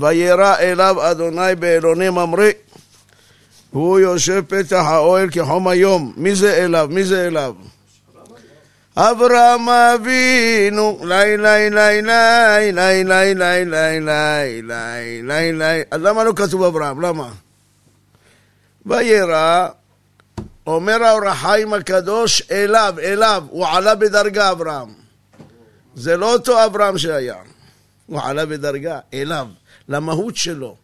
וירא אליו אדוני באלוני ממרא. והוא יושב פתח האוהל כחום היום. מי זה אליו? מי זה אליו? אברהם אבינו, לי לי לי לי לי לי לי לי לי לי לי לי אז למה לא כתוב אברהם? למה? וירא, אומר האור החיים הקדוש אליו, אליו, הוא עלה בדרגה אברהם. זה לא אותו אברהם שהיה, הוא עלה בדרגה, אליו, למהות שלו.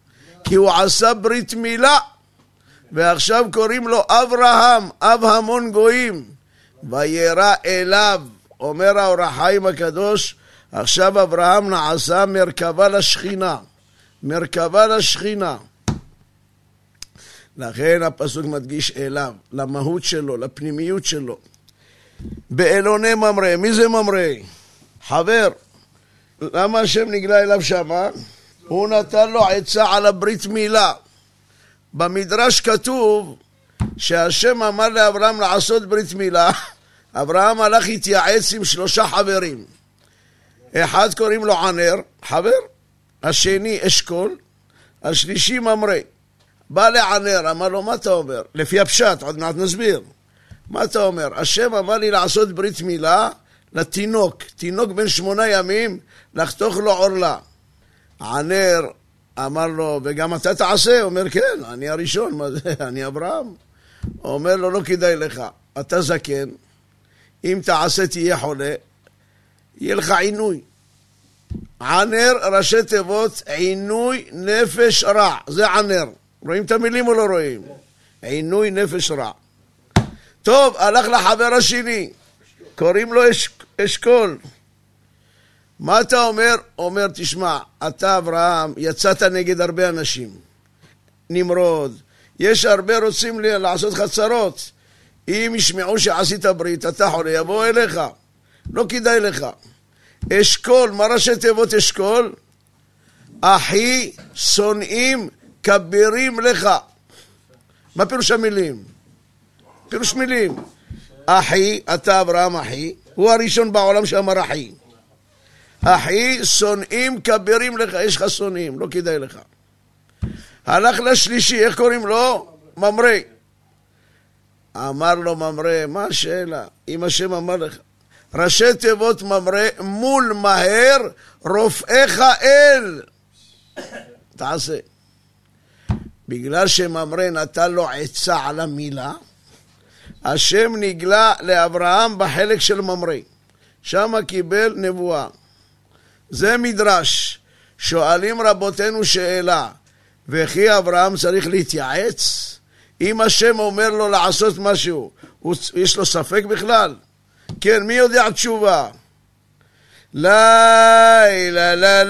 כי הוא עשה ברית מילה, ועכשיו קוראים לו אברהם, אב המון גויים. וירא אליו, אומר האור החיים הקדוש, עכשיו אברהם נעשה מרכבה לשכינה. מרכבה לשכינה. לכן הפסוק מדגיש אליו, למהות שלו, לפנימיות שלו. באלוני ממרא, מי זה ממרא? חבר. למה השם נגלה אליו שמה? הוא נתן לו עצה על הברית מילה. במדרש כתוב שהשם אמר לאברהם לעשות ברית מילה, אברהם הלך להתייעץ עם שלושה חברים. אחד קוראים לו ענר, חבר, השני אשכול, השלישי ממרא. בא לענר, אמר לו, מה אתה אומר? לפי הפשט, עוד מעט נסביר. מה אתה אומר? השם אמר לי לעשות ברית מילה לתינוק, תינוק בן שמונה ימים, לחתוך לו עורלה. ענר אמר לו, וגם אתה תעשה? הוא אומר, כן, אני הראשון, מה זה, אני אברהם. הוא אומר לו, לא כדאי לך, אתה זקן, אם תעשה תהיה חולה, יהיה לך עינוי. ענר, ראשי תיבות, עינוי נפש רע, זה ענר. רואים את המילים או לא רואים? עינוי נפש רע. טוב, הלך לחבר השני, קוראים לו אש, אשכול. מה אתה אומר? אומר, תשמע, אתה אברהם, יצאת נגד הרבה אנשים. נמרוד, יש הרבה רוצים לעשות לך צרות. אם ישמעו שעשית ברית, אתה חולה, יבואו אליך. לא כדאי לך. אשכול, מה ראשי תיבות אשכול? אחי שונאים כבירים לך. מה פירוש המילים? פירוש מילים. אחי, אתה אברהם אחי, הוא הראשון בעולם שאמר אחי. אחי, שונאים כבירים לך, יש לך שונאים, לא כדאי לך. הלך לשלישי, איך קוראים לו? ממרא. אמר לו ממרא, מה השאלה? אם השם אמר לך. ראשי תיבות ממרא, מול מהר, רופאיך אל. תעשה. בגלל שממרא נתן לו עצה על המילה, השם נגלה לאברהם בחלק של ממרא. שם קיבל נבואה. זה מדרש. שואלים רבותינו שאלה, וכי אברהם צריך להתייעץ? אם השם אומר לו לעשות משהו, יש לו ספק בכלל? כן, מי יודע תשובה? לילה לילה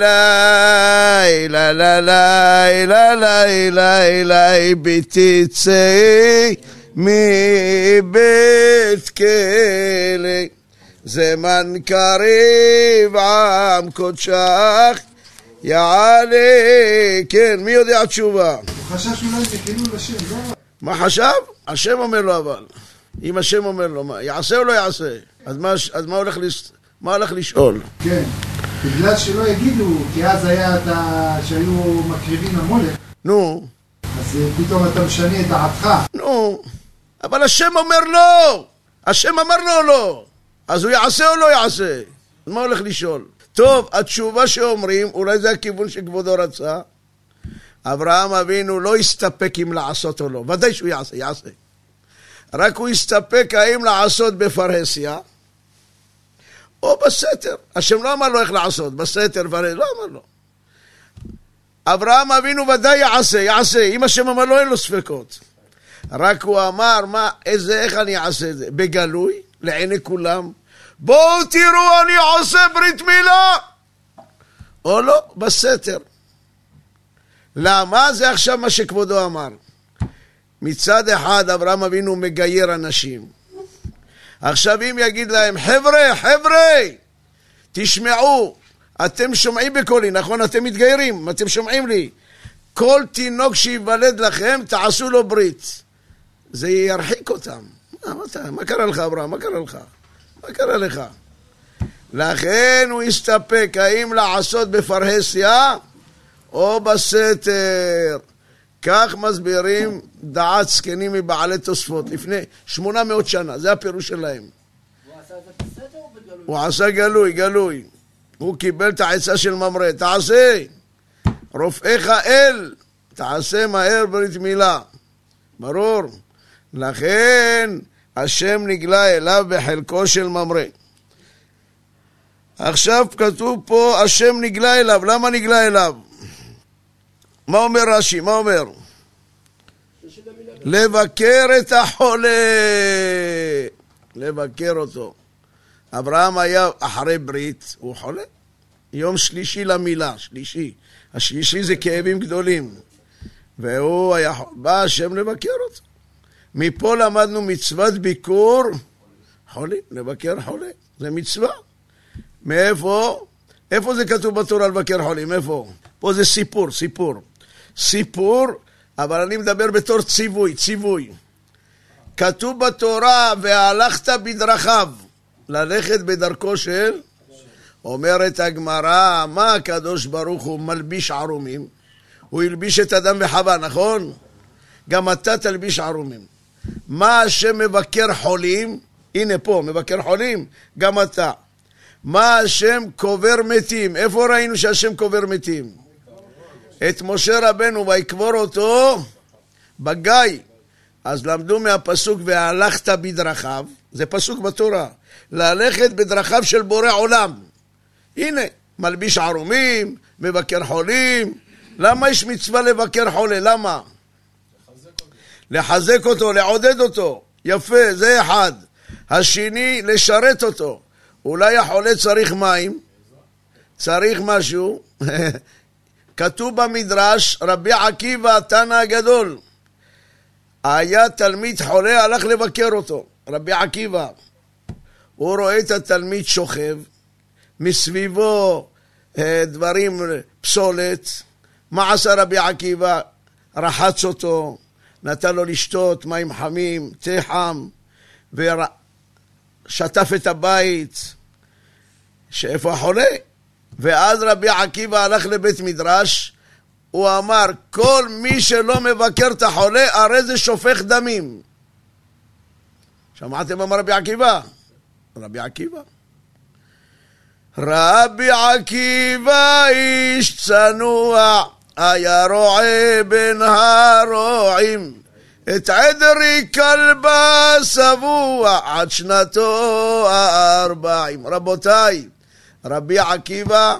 לילה לילה לילה ביתי צא מבית כלא זמן קריב עם קודשך יעלה כן, מי יודע תשובה? הוא חשש אולי זה כאילו לשם, לא? מה חשב? השם אומר לו אבל. אם השם אומר לו, מה, יעשה או לא יעשה? אז מה, אז מה הולך, לש... מה הולך לשאול? כן, בגלל שלא יגידו, כי אז היה את ה... שהיו מקריבים למולך, נו, אז אה, פתאום אתה משנה את דעתך. נו. אבל השם אומר לא! השם אמר לו לא! אז הוא יעשה או לא יעשה? אז מה הולך לשאול? טוב, התשובה שאומרים, אולי זה הכיוון שכבודו רצה, אברהם אבינו לא הסתפק אם לעשות או לא, ודאי שהוא יעשה, יעשה. רק הוא הסתפק האם לעשות בפרהסיה או בסתר. השם לא אמר לו איך לעשות, בסתר, פרהסיה, לא אמר לו. אברהם אבינו ודאי יעשה, יעשה. אם השם אמר לו, אין לו ספקות. רק הוא אמר, מה, איזה, איך אני אעשה את זה? בגלוי, לעיני כולם. בואו תראו, אני עושה ברית מילה! או לא, בסתר. למה? זה עכשיו מה שכבודו אמר. מצד אחד אברהם אבינו מגייר אנשים. עכשיו אם יגיד להם, חבר'ה, חבר'ה, תשמעו, אתם שומעים בקולי, נכון? אתם מתגיירים, אתם שומעים לי. כל תינוק שייוולד לכם, תעשו לו ברית. זה ירחיק אותם. מה, מה, מה קרה לך, אברהם? מה קרה לך? מה קרה לך? לכן הוא הסתפק האם לעשות בפרהסיה או בסתר. כך מסבירים דעת זקנים מבעלי תוספות, לפני 800 שנה, זה הפירוש שלהם. הוא עשה את זה בסתר או בגלוי? הוא עשה גלוי, גלוי. הוא קיבל את העצה של ממרא, תעשה, רופאיך אל, תעשה מהר ברית מילה. ברור? לכן השם נגלה אליו בחלקו של ממרא. עכשיו כתוב פה השם נגלה אליו, למה נגלה אליו? מה אומר רש"י? מה אומר? לבקר את החולה, לבקר אותו. אברהם היה אחרי ברית, הוא חולה. יום שלישי למילה, שלישי. השלישי זה כאבים גדולים. והוא היה, בא השם לבקר אותו. מפה למדנו מצוות ביקור חולים, לבקר חולה. זה מצווה. מאיפה? איפה זה כתוב בתורה לבקר חולים? איפה? פה זה סיפור, סיפור. סיפור, אבל אני מדבר בתור ציווי, ציווי. כתוב בתורה, והלכת בדרכיו, ללכת בדרכו של? אומרת הגמרא, מה הקדוש ברוך הוא מלביש ערומים? הוא הלביש את אדם וחווה, נכון? גם אתה תלביש ערומים. מה השם מבקר חולים? הנה פה, מבקר חולים, גם אתה. מה השם קובר מתים? איפה ראינו שהשם קובר מתים? את משה רבנו ויקבור אותו בגיא. אז למדו מהפסוק והלכת בדרכיו, זה פסוק בתורה, ללכת בדרכיו של בורא עולם. הנה, מלביש ערומים, מבקר חולים. למה יש מצווה לבקר חולה? למה? לחזק אותו, לעודד אותו. יפה, זה אחד. השני, לשרת אותו. אולי החולה צריך מים, צריך משהו. כתוב במדרש, רבי עקיבא, התנא הגדול, היה תלמיד חולה, הלך לבקר אותו, רבי עקיבא. הוא רואה את התלמיד שוכב, מסביבו אה, דברים, פסולת. מה עשה רבי עקיבא? רחץ אותו, נתן לו לשתות מים חמים, תה חם, ושטף את הבית, שאיפה החולה? ואז רבי עקיבא הלך לבית מדרש, הוא אמר, כל מי שלא מבקר את החולה, הרי זה שופך דמים. שמעתם מה רבי עקיבא? רבי עקיבא. רבי עקיבא איש צנוע, היה רועה בין הרועים, את עדרי כלבה שבוע עד שנתו הארבעים. רבותיי, רבי עקיבא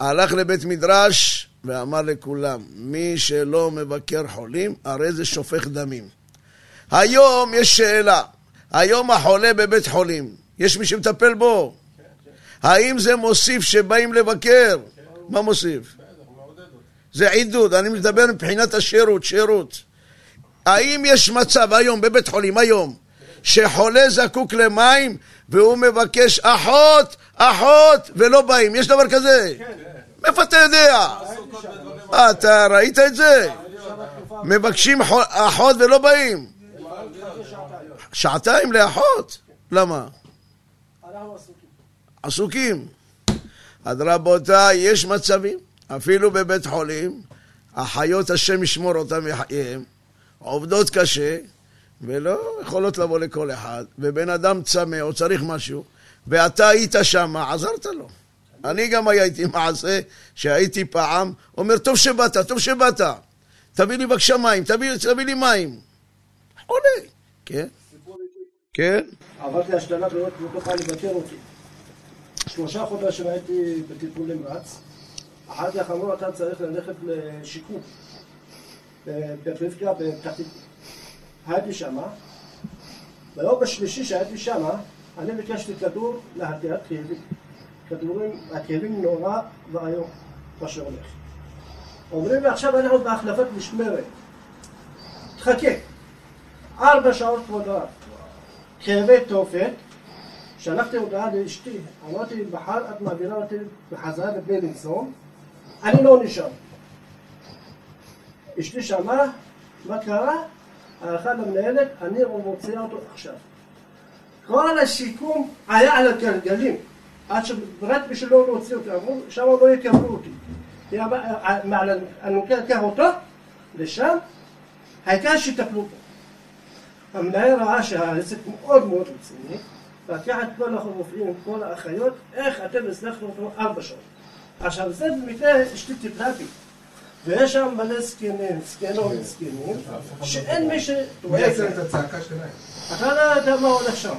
הלך לבית מדרש ואמר לכולם, מי שלא מבקר חולים, הרי זה שופך דמים. היום יש שאלה, היום החולה בבית חולים, יש מי שמטפל בו? האם זה מוסיף שבאים לבקר? מה מוסיף? זה עידוד, אני מדבר מבחינת השירות, שירות. האם יש מצב היום בבית חולים, היום, שחולה זקוק למים והוא מבקש אחות, אחות, ולא באים. יש דבר כזה? מאיפה אתה יודע? אתה ראית את זה? מבקשים אחות ולא באים. שעתיים לאחות? למה? עסוקים. אז רבותיי, יש מצבים, אפילו בבית חולים, החיות השם ישמור אותם מחייהם, עובדות קשה, ולא יכולות לבוא לכל אחד, ובן אדם צמא או צריך משהו, ואתה היית שם, עזרת לו. אני גם הייתי מעשה שהייתי פעם, אומר, טוב שבאת, טוב שבאת, תביא לי בבקשה מים, תביא, תביא לי מים. חולה, כן? כן? עברתי השתלת ריאות לא תוכל לבקר אותי. שלושה חודשים הייתי בטיפול נמרץ. אחר כך אמרו, אתה צריך ללכת לשיקום. ברבקה בפתח. הייתי שמה, ביום השלישי שהייתי שמה, אני ביקשתי כדור להטיית כאבים. כדורים, הכאבים נורא ואיום, מה שהולך. אומרים לי עכשיו אנחנו בהחלפת משמרת. תחכה. ארבע שעות כבוד הרב. כאבי תופת, שלחתי הודעה לאשתי, אמרתי, מחר את מעבירה אותי בחזרה לבלינסון, אני לא נשאר. אשתי שמעה, מה קרה? הלכה למנהלת, אני מוציאה אותו עכשיו. כל השיקום היה על הגלגלים, עד שרק לא להוציא אותי, אמרו, שם לא יקבלו אותי. מעל הנוקה לקח אותו לשם, העיקר שיטפלו בו. המנהל ראה שהעסק מאוד מאוד רציני, לקח את כל הרופאים, את כל האחיות, איך אתם הצלחנו אותו ארבע שעות. עכשיו זה במקרה אשתי טיפלה בי, ויש שם מלא זקנים, זקנות זקנים, שאין מי מי שדואג יעשה להם. את הצעקה שלהם? אתה לא יודע מה הולך שם.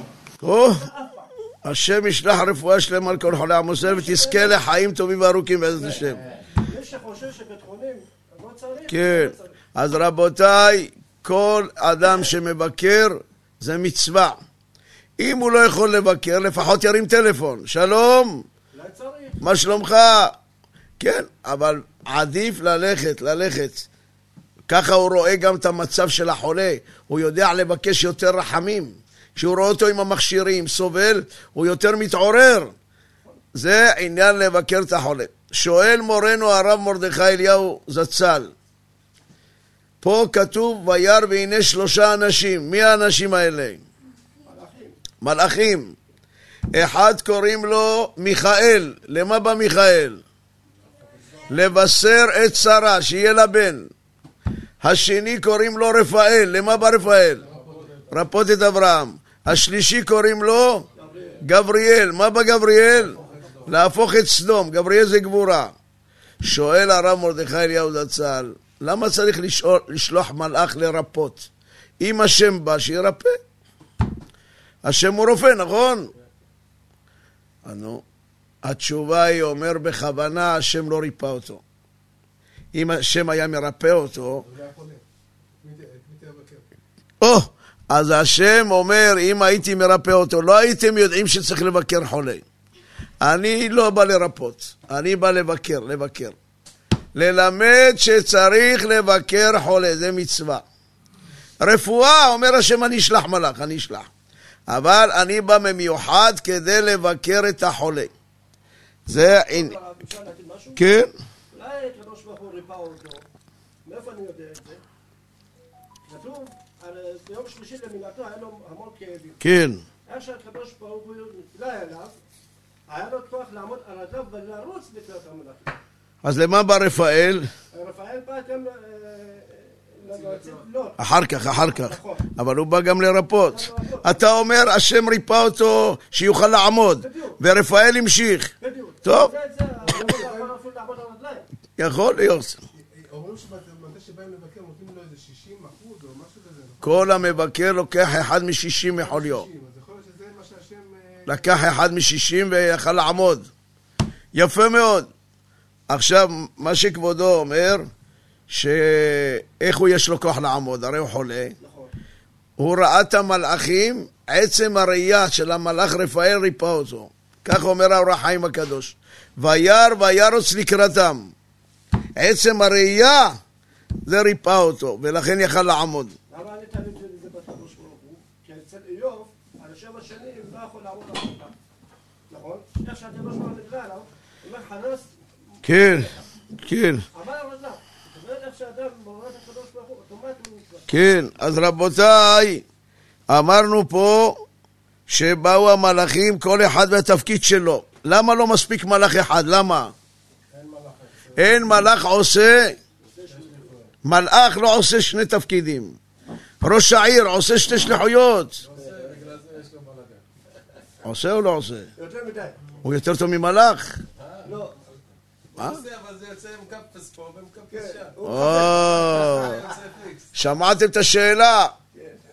השם ישלח רפואה שלמה על כל חולי עם ישראל ותזכה לחיים טובים וארוכים בעזרת השם. מי שחושב שבית חולים לא צריך, כן. לא צריך. אז רבותיי, כל אדם שמבקר זה מצווה. אם הוא לא יכול לבקר, לפחות ירים טלפון. שלום. מה שלומך? כן, אבל עדיף ללכת, ללכת. ככה הוא רואה גם את המצב של החולה. הוא יודע לבקש יותר רחמים. כשהוא רואה אותו עם המכשירים, סובל, הוא יותר מתעורר. זה עניין לבקר את החולה. שואל מורנו הרב מרדכי אליהו זצ"ל, פה כתוב וירא והנה שלושה אנשים. מי האנשים האלה? מלאכים. אחד קוראים לו מיכאל. למה בא מיכאל? לבשר את שרה, שיהיה לה בן. השני קוראים לו רפאל. למה בא רפאל? רפות את אברהם. השלישי קוראים לו גבריאל. מה בא גבריאל? להפוך את סדום. גבריאל זה גבורה. שואל הרב מרדכי אליהו זצ"ל, למה צריך לשלוח מלאך לרפות? אם השם בא, שירפא. השם הוא רופא, נכון? נו, התשובה היא, אומר בכוונה, השם לא ריפא אותו. אם השם היה מרפא אותו? או, אז השם אומר, אם הייתי מרפא אותו, לא הייתם יודעים שצריך לבקר חולה. אני לא בא לרפות, אני בא לבקר, לבקר. ללמד שצריך לבקר חולה, זה מצווה. רפואה, אומר השם, אני אשלח מלאך, אני אשלח. אבל אני בא במיוחד כדי לבקר את החולה. זה? כן, אולי הקדוש ברוך הוא ריפא אותו. מאיפה אני יודע את זה? כתוב, על- ביום שלישי למינתו היה לו המון כאבים. כן. איך שהקדוש ברוך הוא נתלה אליו, היה לו כוח לעמוד על רגליו ולרוץ לקראת. אז למה בא רפאל? רפאל בא גם ל- ל- להוציא לא. אחר כך, אחר כך. אבל הוא בא גם לרפות. אתה אומר, השם ריפא אותו שיוכל לעמוד. ורפאל המשיך. טוב. לא יכול להיות. אומרים שמתי שבאים לבקר נותנים לו איזה 60 אחוז או משהו כזה. נכון? כל המבקר לוקח אחד משישים מחוליו. 60, אז יכול להיות שזה מה שהשם... אה, לקח אחד משישים ויכל לעמוד. יפה מאוד. עכשיו, מה שכבודו אומר, שאיך הוא יש לו כוח לעמוד? הרי הוא חולה. נכון. הוא ראה את המלאכים, עצם הראייה של המלאך רפאל ריפא אותו. כך אומר האור החיים הקדוש. וירא וירוץ לקראתם. עצם הראייה זה ריפא אותו, ולכן יכל לעמוד. למה אני תמיד זה בקדוש ברוך הוא? כי אצל איוב, על שבע שנים לא יכול לעמוד על. נכון? איך שהקדוש ברוך הוא נגלה עליו, אומר חנס, כן, כן, עמד על רגליו. זאת אומרת איך שאדם מעורר את הקדוש ברוך הוא, אוטומטית הוא נמצא. כן. אז רבותיי, אמרנו פה שבאו המלאכים, כל אחד והתפקיד שלו. למה לא מספיק מלאך אחד? למה? אין מלאך עושה, מלאך לא עושה שני תפקידים. ראש העיר עושה שתי שליחויות. עושה או לא עושה? יותר מדי. הוא יותר טוב ממלאך? לא. מה? עושה, אבל זה יוצא עם קפס פה שם. או, יוצא פיקס. שמעתם את השאלה?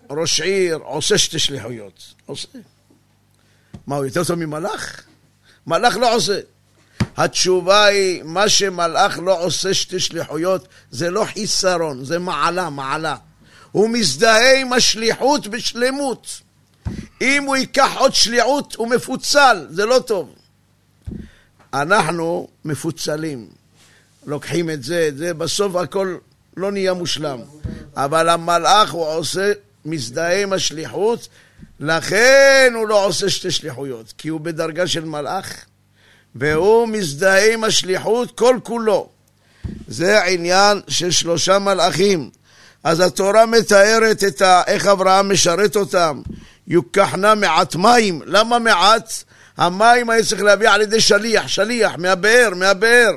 ראש עיר עושה שתי שליחויות. עושה. מה, הוא יותר טוב ממלאך? מלאך לא עושה. התשובה היא, מה שמלאך לא עושה שתי שליחויות, זה לא חיסרון, זה מעלה, מעלה. הוא מזדהה עם השליחות בשלמות. אם הוא ייקח עוד שליחות, הוא מפוצל, זה לא טוב. אנחנו מפוצלים. לוקחים את זה, את זה, בסוף הכל לא נהיה מושלם. אבל המלאך הוא עושה, מזדהה עם השליחות, לכן הוא לא עושה שתי שליחויות, כי הוא בדרגה של מלאך, והוא מזדהה עם השליחות כל כולו. זה העניין של שלושה מלאכים. אז התורה מתארת את ה... איך אברהם משרת אותם. יוקחנה מעט מים. למה מעט? המים היה צריך להביא על ידי שליח, שליח, מהבאר, מהבאר.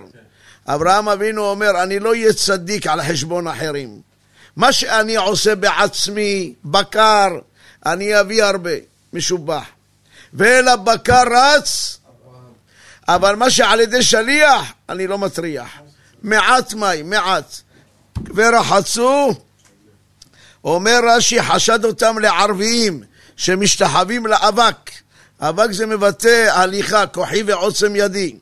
אברהם אבינו אומר, אני לא אהיה צדיק על חשבון אחרים. מה שאני עושה בעצמי, בקר, אני אביא הרבה, משובח. ואל הבקר רץ, אבל מה שעל ידי שליח, אני לא מטריח. מעט מים, מעט. ורחצו, אומר רש"י, חשד אותם לערביים שמשתחווים לאבק. אבק זה מבטא הליכה, כוחי ועוצם ידי.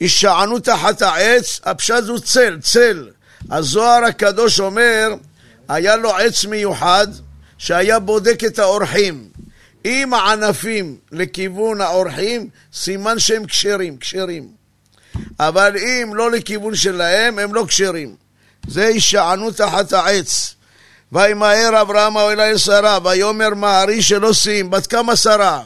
הישענו תחת העץ, הפשט הוא צל, צל. הזוהר הקדוש אומר, היה לו עץ מיוחד שהיה בודק את האורחים. אם הענפים לכיוון האורחים, סימן שהם כשרים, כשרים. אבל אם לא לכיוון שלהם, הם לא כשרים. זה הישענו תחת העץ. וימהר אברהם אלי שרה, ויאמר מהרי שלא שים, בת כמה שרה?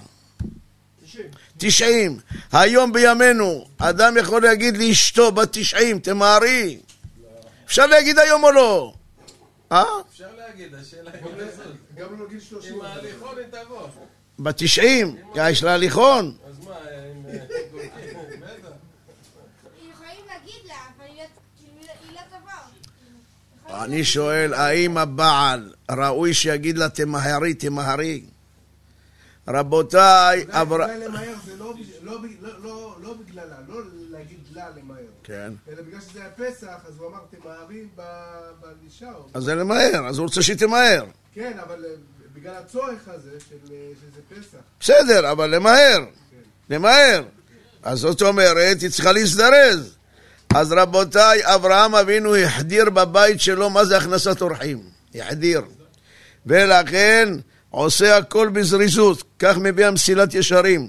תשעים. היום בימינו, אדם יכול להגיד לאשתו בת תשעים, תמהרי. אפשר להגיד היום או לא? אה? אפשר להגיד, השאלה היא גם לא גיל 30. עם ההליכון היא תבוא. בת תשעים, יש לה הליכון. אז מה, עם... אה, בטח. יכולים להגיד לה, אבל היא לא- כאילו, היא לא תבוא. אני שואל, האם הבעל ראוי שיגיד לה תמהרי, תמהרי? רבותיי, אברה... אולי למהר זה לא לא לא- לא- בגללה, לא להגיד לה למהר. כן. אלא בגלל שזה היה פסח, אז הוא אמר תמהרי ב- בלישה. או- אז זה למהר, אז הוא רוצה שהיא תמהר. כן, אבל אה, בגלל הצורך הזה אה, שזה פסח. בסדר, אבל למהר, למהר. אז זאת אומרת, היא צריכה להזדרז. אז רבותיי, אברהם אבינו החדיר בבית שלו מה זה הכנסת אורחים. החדיר. ולכן עושה הכל בזריזות, כך מביא המסילת ישרים.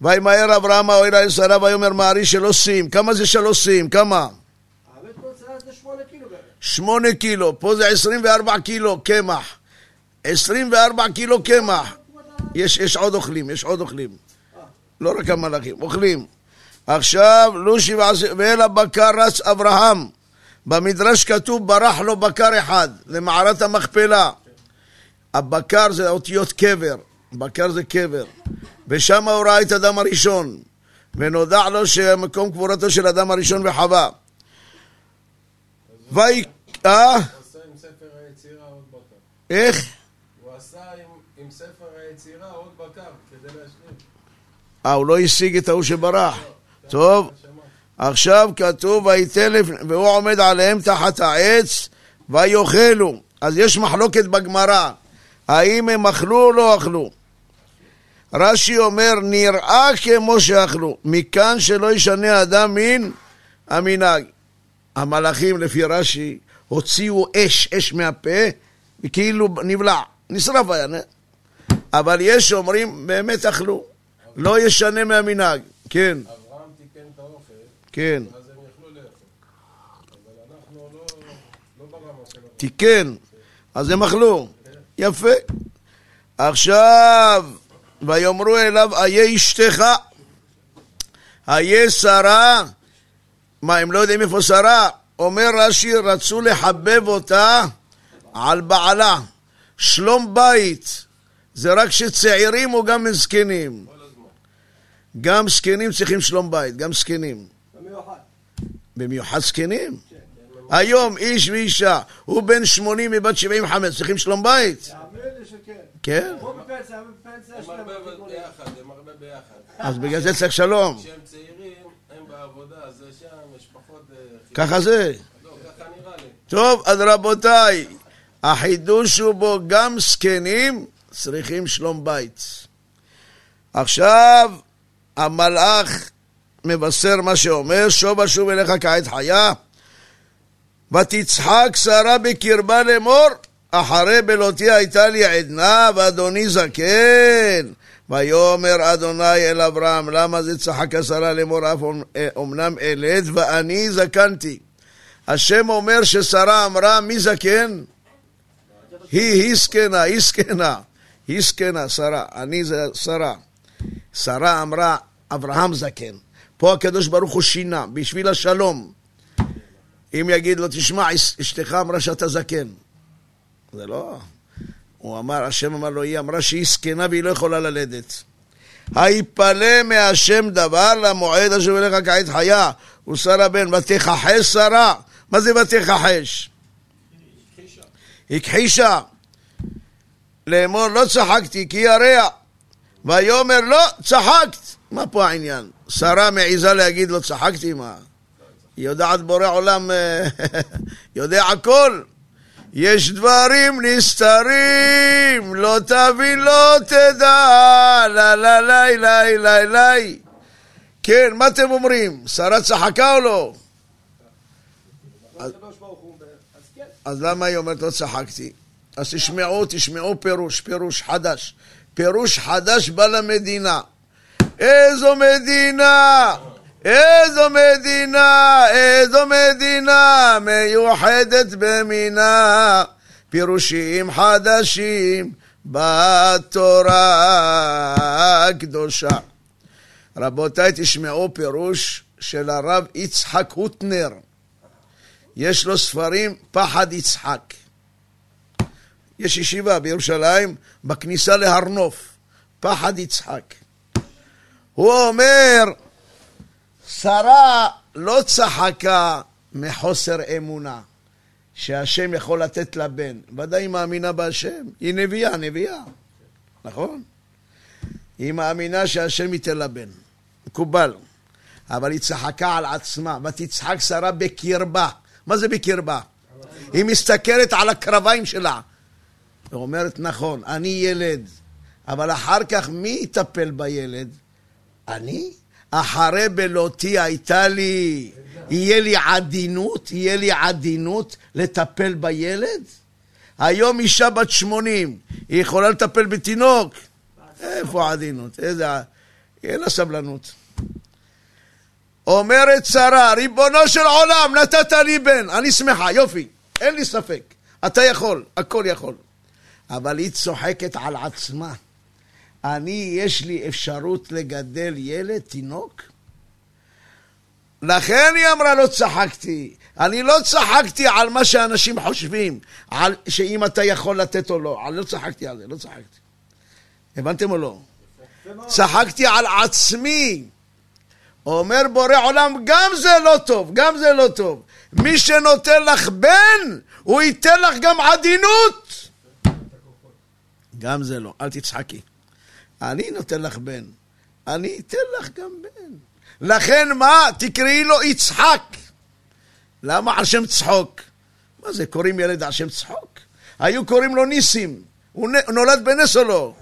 וימהר אברהם האוהל אל שרה ויאמר מערי שלא שים. כמה זה שלוש שים? כמה? האמת תוצאה זה שמונה קילו. שמונה קילו, פה זה עשרים וארבע קילו קמח. עשרים וארבע קילו קמח. יש עוד אוכלים, יש עוד אוכלים. לא רק המלאכים, אוכלים. עכשיו, לושי ועש... ואל הבקר רץ אברהם. במדרש כתוב, ברח לו בקר אחד, למערת המכפלה. הבקר זה אותיות קבר, בקר זה קבר. ושם הוא ראה את אדם הראשון. ונודע לו שמקום קבורתו של אדם הראשון וחווה. ויהי... אה? בקר. איך? הוא עשה עם, עם ספר היצירה עוד בקר, כדי להשלים. אה, הוא לא השיג את ההוא שברח. טוב, עכשיו כתוב ויתן. והוא עומד עליהם תחת העץ ויאכלו. אז יש מחלוקת בגמרא, האם הם אכלו או לא אכלו. רש"י אומר, נראה כמו שאכלו, מכאן שלא ישנה אדם מן המנהג. המלאכים, לפי רש"י, הוציאו אש, אש מהפה, וכאילו נבלע, נשרף היה. אבל יש שאומרים, באמת אכלו, לא ישנה מהמנהג. כן, אברהם. תיקן, אז הם אכלו. יפה. עכשיו, ויאמרו אליו, איה אשתך, איה שרה, מה, הם לא יודעים איפה שרה? אומר רש"י, רצו לחבב אותה על בעלה. שלום בית, זה רק שצעירים או גם זקנים? גם זקנים צריכים שלום בית, גם זקנים. במיוחד. זקנים. היום איש ואישה, הוא בן 80 מבת 75, צריכים שלום בית? תאמין לי שכן. כן. כמו בפנסיה, בפנסיה הם יש להם הרבה תיקונים. ביחד, הם הרבה ביחד. אז בגלל זה צריך שלום. כשהם צעירים, הם בעבודה, זה שם, יש פחות... אה. ככה זה. לא, ככה נראה לי. טוב, אז רבותיי, החידוש הוא בו גם זקנים צריכים שלום בית. עכשיו, המלאך מבשר מה שאומר, שוב אשוב אליך כעת חיה, ותצחק שרה בקרבה לאמור, אחרי בלותי הייתה לי עדנה ואדוני זקן. ויאמר אדוני אל אברהם, למה זה צחק השרה לאמור, אף אמנם אלד ואני זקנתי. השם אומר ששרה אמרה, מי זקן? היא, היא זקנה, היא זקנה. היא זקנה, שרה. אני זה שרה. שרה אמרה, אברהם זקן. פה הקדוש ברוך הוא שינה, בשביל השלום. אם יגיד לו, תשמע, אש- אשתך אמרה שאתה זקן. זה לא. הוא אמר, השם אמר לו, היא אמרה שהיא זקנה והיא לא יכולה ללדת. היפלא מהשם דבר למועד אשוב אליך כעת חיה, ושרה בן, ותכחש שרה. מה זה ותכחש? הכחישה. לאמור לא צחקתי כי ירע. ויאמר לא, צחקת. מה פה העניין? שרה מעיזה להגיד לא צחקתי, מה? היא יודעת בורא עולם, אה, יודע הכל. יש דברים נסתרים, לא תבין, לא תדע, לה לה לי לי לי לי. כן, מה אתם אומרים? שרה צחקה או לא? כן. אז למה היא אומרת לא צחקתי? אז תשמעו, תשמעו פירוש, פירוש חדש. פירוש חדש בא למדינה. איזו מדינה! איזו מדינה! איזו מדינה מיוחדת במינה! פירושים חדשים בתורה הקדושה. רבותיי, תשמעו פירוש של הרב יצחק הוטנר. יש לו ספרים פחד יצחק. יש ישיבה בירושלים בכניסה להר נוף, פחד יצחק. הוא אומר, שרה לא צחקה מחוסר אמונה, שהשם יכול לתת לה בן. ודאי היא מאמינה בהשם, היא נביאה, נביאה, נכון? היא מאמינה שהשם ייתן לה בן, מקובל. אבל היא צחקה על עצמה, ותצחק שרה בקרבה. מה זה בקרבה? היא מסתכלת על הקרביים שלה. ואומרת, נכון, אני ילד, אבל אחר כך מי יטפל בילד? אני? אחרי בלותי הייתה לי, יהיה לי עדינות, יהיה לי עדינות לטפל בילד? היום אישה בת שמונים, היא יכולה לטפל בתינוק? איפה עדינות? איזה... אין לה סבלנות. אומרת שרה, ריבונו של עולם, נתת לי בן, אני שמחה, יופי, אין לי ספק. אתה יכול, הכל יכול. אבל היא צוחקת על עצמה. אני, יש לי אפשרות לגדל ילד, תינוק? לכן היא אמרה, לא צחקתי. אני לא צחקתי על מה שאנשים חושבים, על שאם אתה יכול לתת או לא. אני לא צחקתי על זה, לא צחקתי. הבנתם או לא? צחקתי על עצמי. אומר בורא עולם, גם זה לא טוב, גם זה לא טוב. מי שנותן לך בן, הוא ייתן לך גם עדינות. גם זה לא, אל תצחקי. אני נותן לך בן, אני אתן לך גם בן. לכן מה? תקראי לו יצחק. למה על שם צחוק? מה זה, קוראים ילד על שם צחוק? היו קוראים לו ניסים. הוא נולד בנס או לא?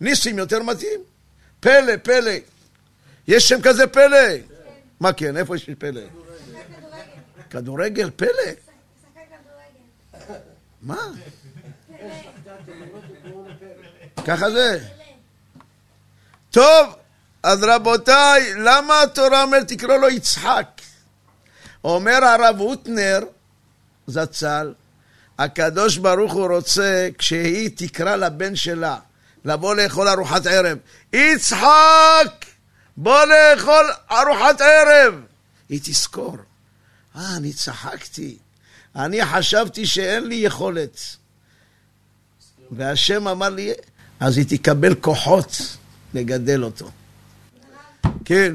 ניסים יותר מתאים? פלא, פלא. יש שם כזה פלא? מה כן? איפה יש פלא? כדורגל, פלא? מה? ככה זה. טוב, אז רבותיי, למה התורה אומרת תקרא לו יצחק? אומר הרב הוטנר, זצ"ל, הקדוש ברוך הוא רוצה, כשהיא תקרא לבן שלה לבוא לאכול ארוחת ערב, יצחק! בוא לאכול ארוחת ערב! היא תזכור, אה, אני צחקתי, אני חשבתי שאין לי יכולת. והשם אמר לי, אז היא תקבל כוחות לגדל אותו. כן,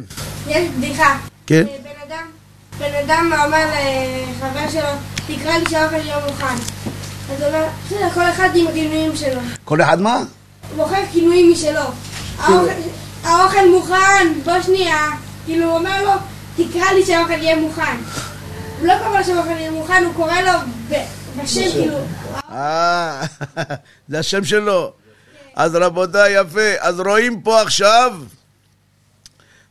יש בדיחה. כן. אה, בן אדם, בן אדם אומר לחבר שלו, תקרא לי שהאוכל יהיה מוכן. אז הוא אומר, בסדר, כל אחד עם הכינויים שלו. כל אחד מה? הוא בוחר כינויים משלו. האוכל- האוכל מוכן, בוא שנייה. כאילו, הוא אומר לו, תקרא לי שהאוכל יהיה מוכן. הוא לא קורא לו שהאוכל יהיה מוכן, הוא קורא לו ב- בשם, כאילו. אה, זה השם שלו. אז רבותיי, יפה. אז רואים פה עכשיו,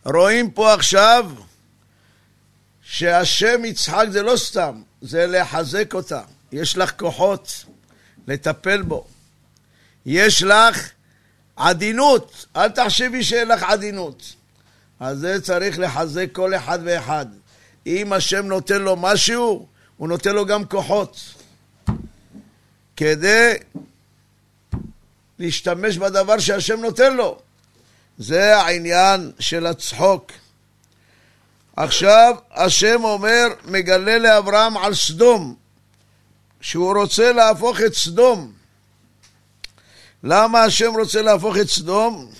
רואים פה עכשיו, שהשם יצחק זה לא סתם, זה לחזק אותה. יש לך כוחות לטפל בו. יש לך עדינות, אל תחשבי שאין לך עדינות. אז זה צריך לחזק כל אחד ואחד. אם השם נותן לו משהו, הוא נותן לו גם כוחות. כדי להשתמש בדבר שהשם נותן לו. זה העניין של הצחוק. עכשיו השם אומר, מגלה לאברהם על סדום, שהוא רוצה להפוך את סדום. למה השם רוצה להפוך את סדום?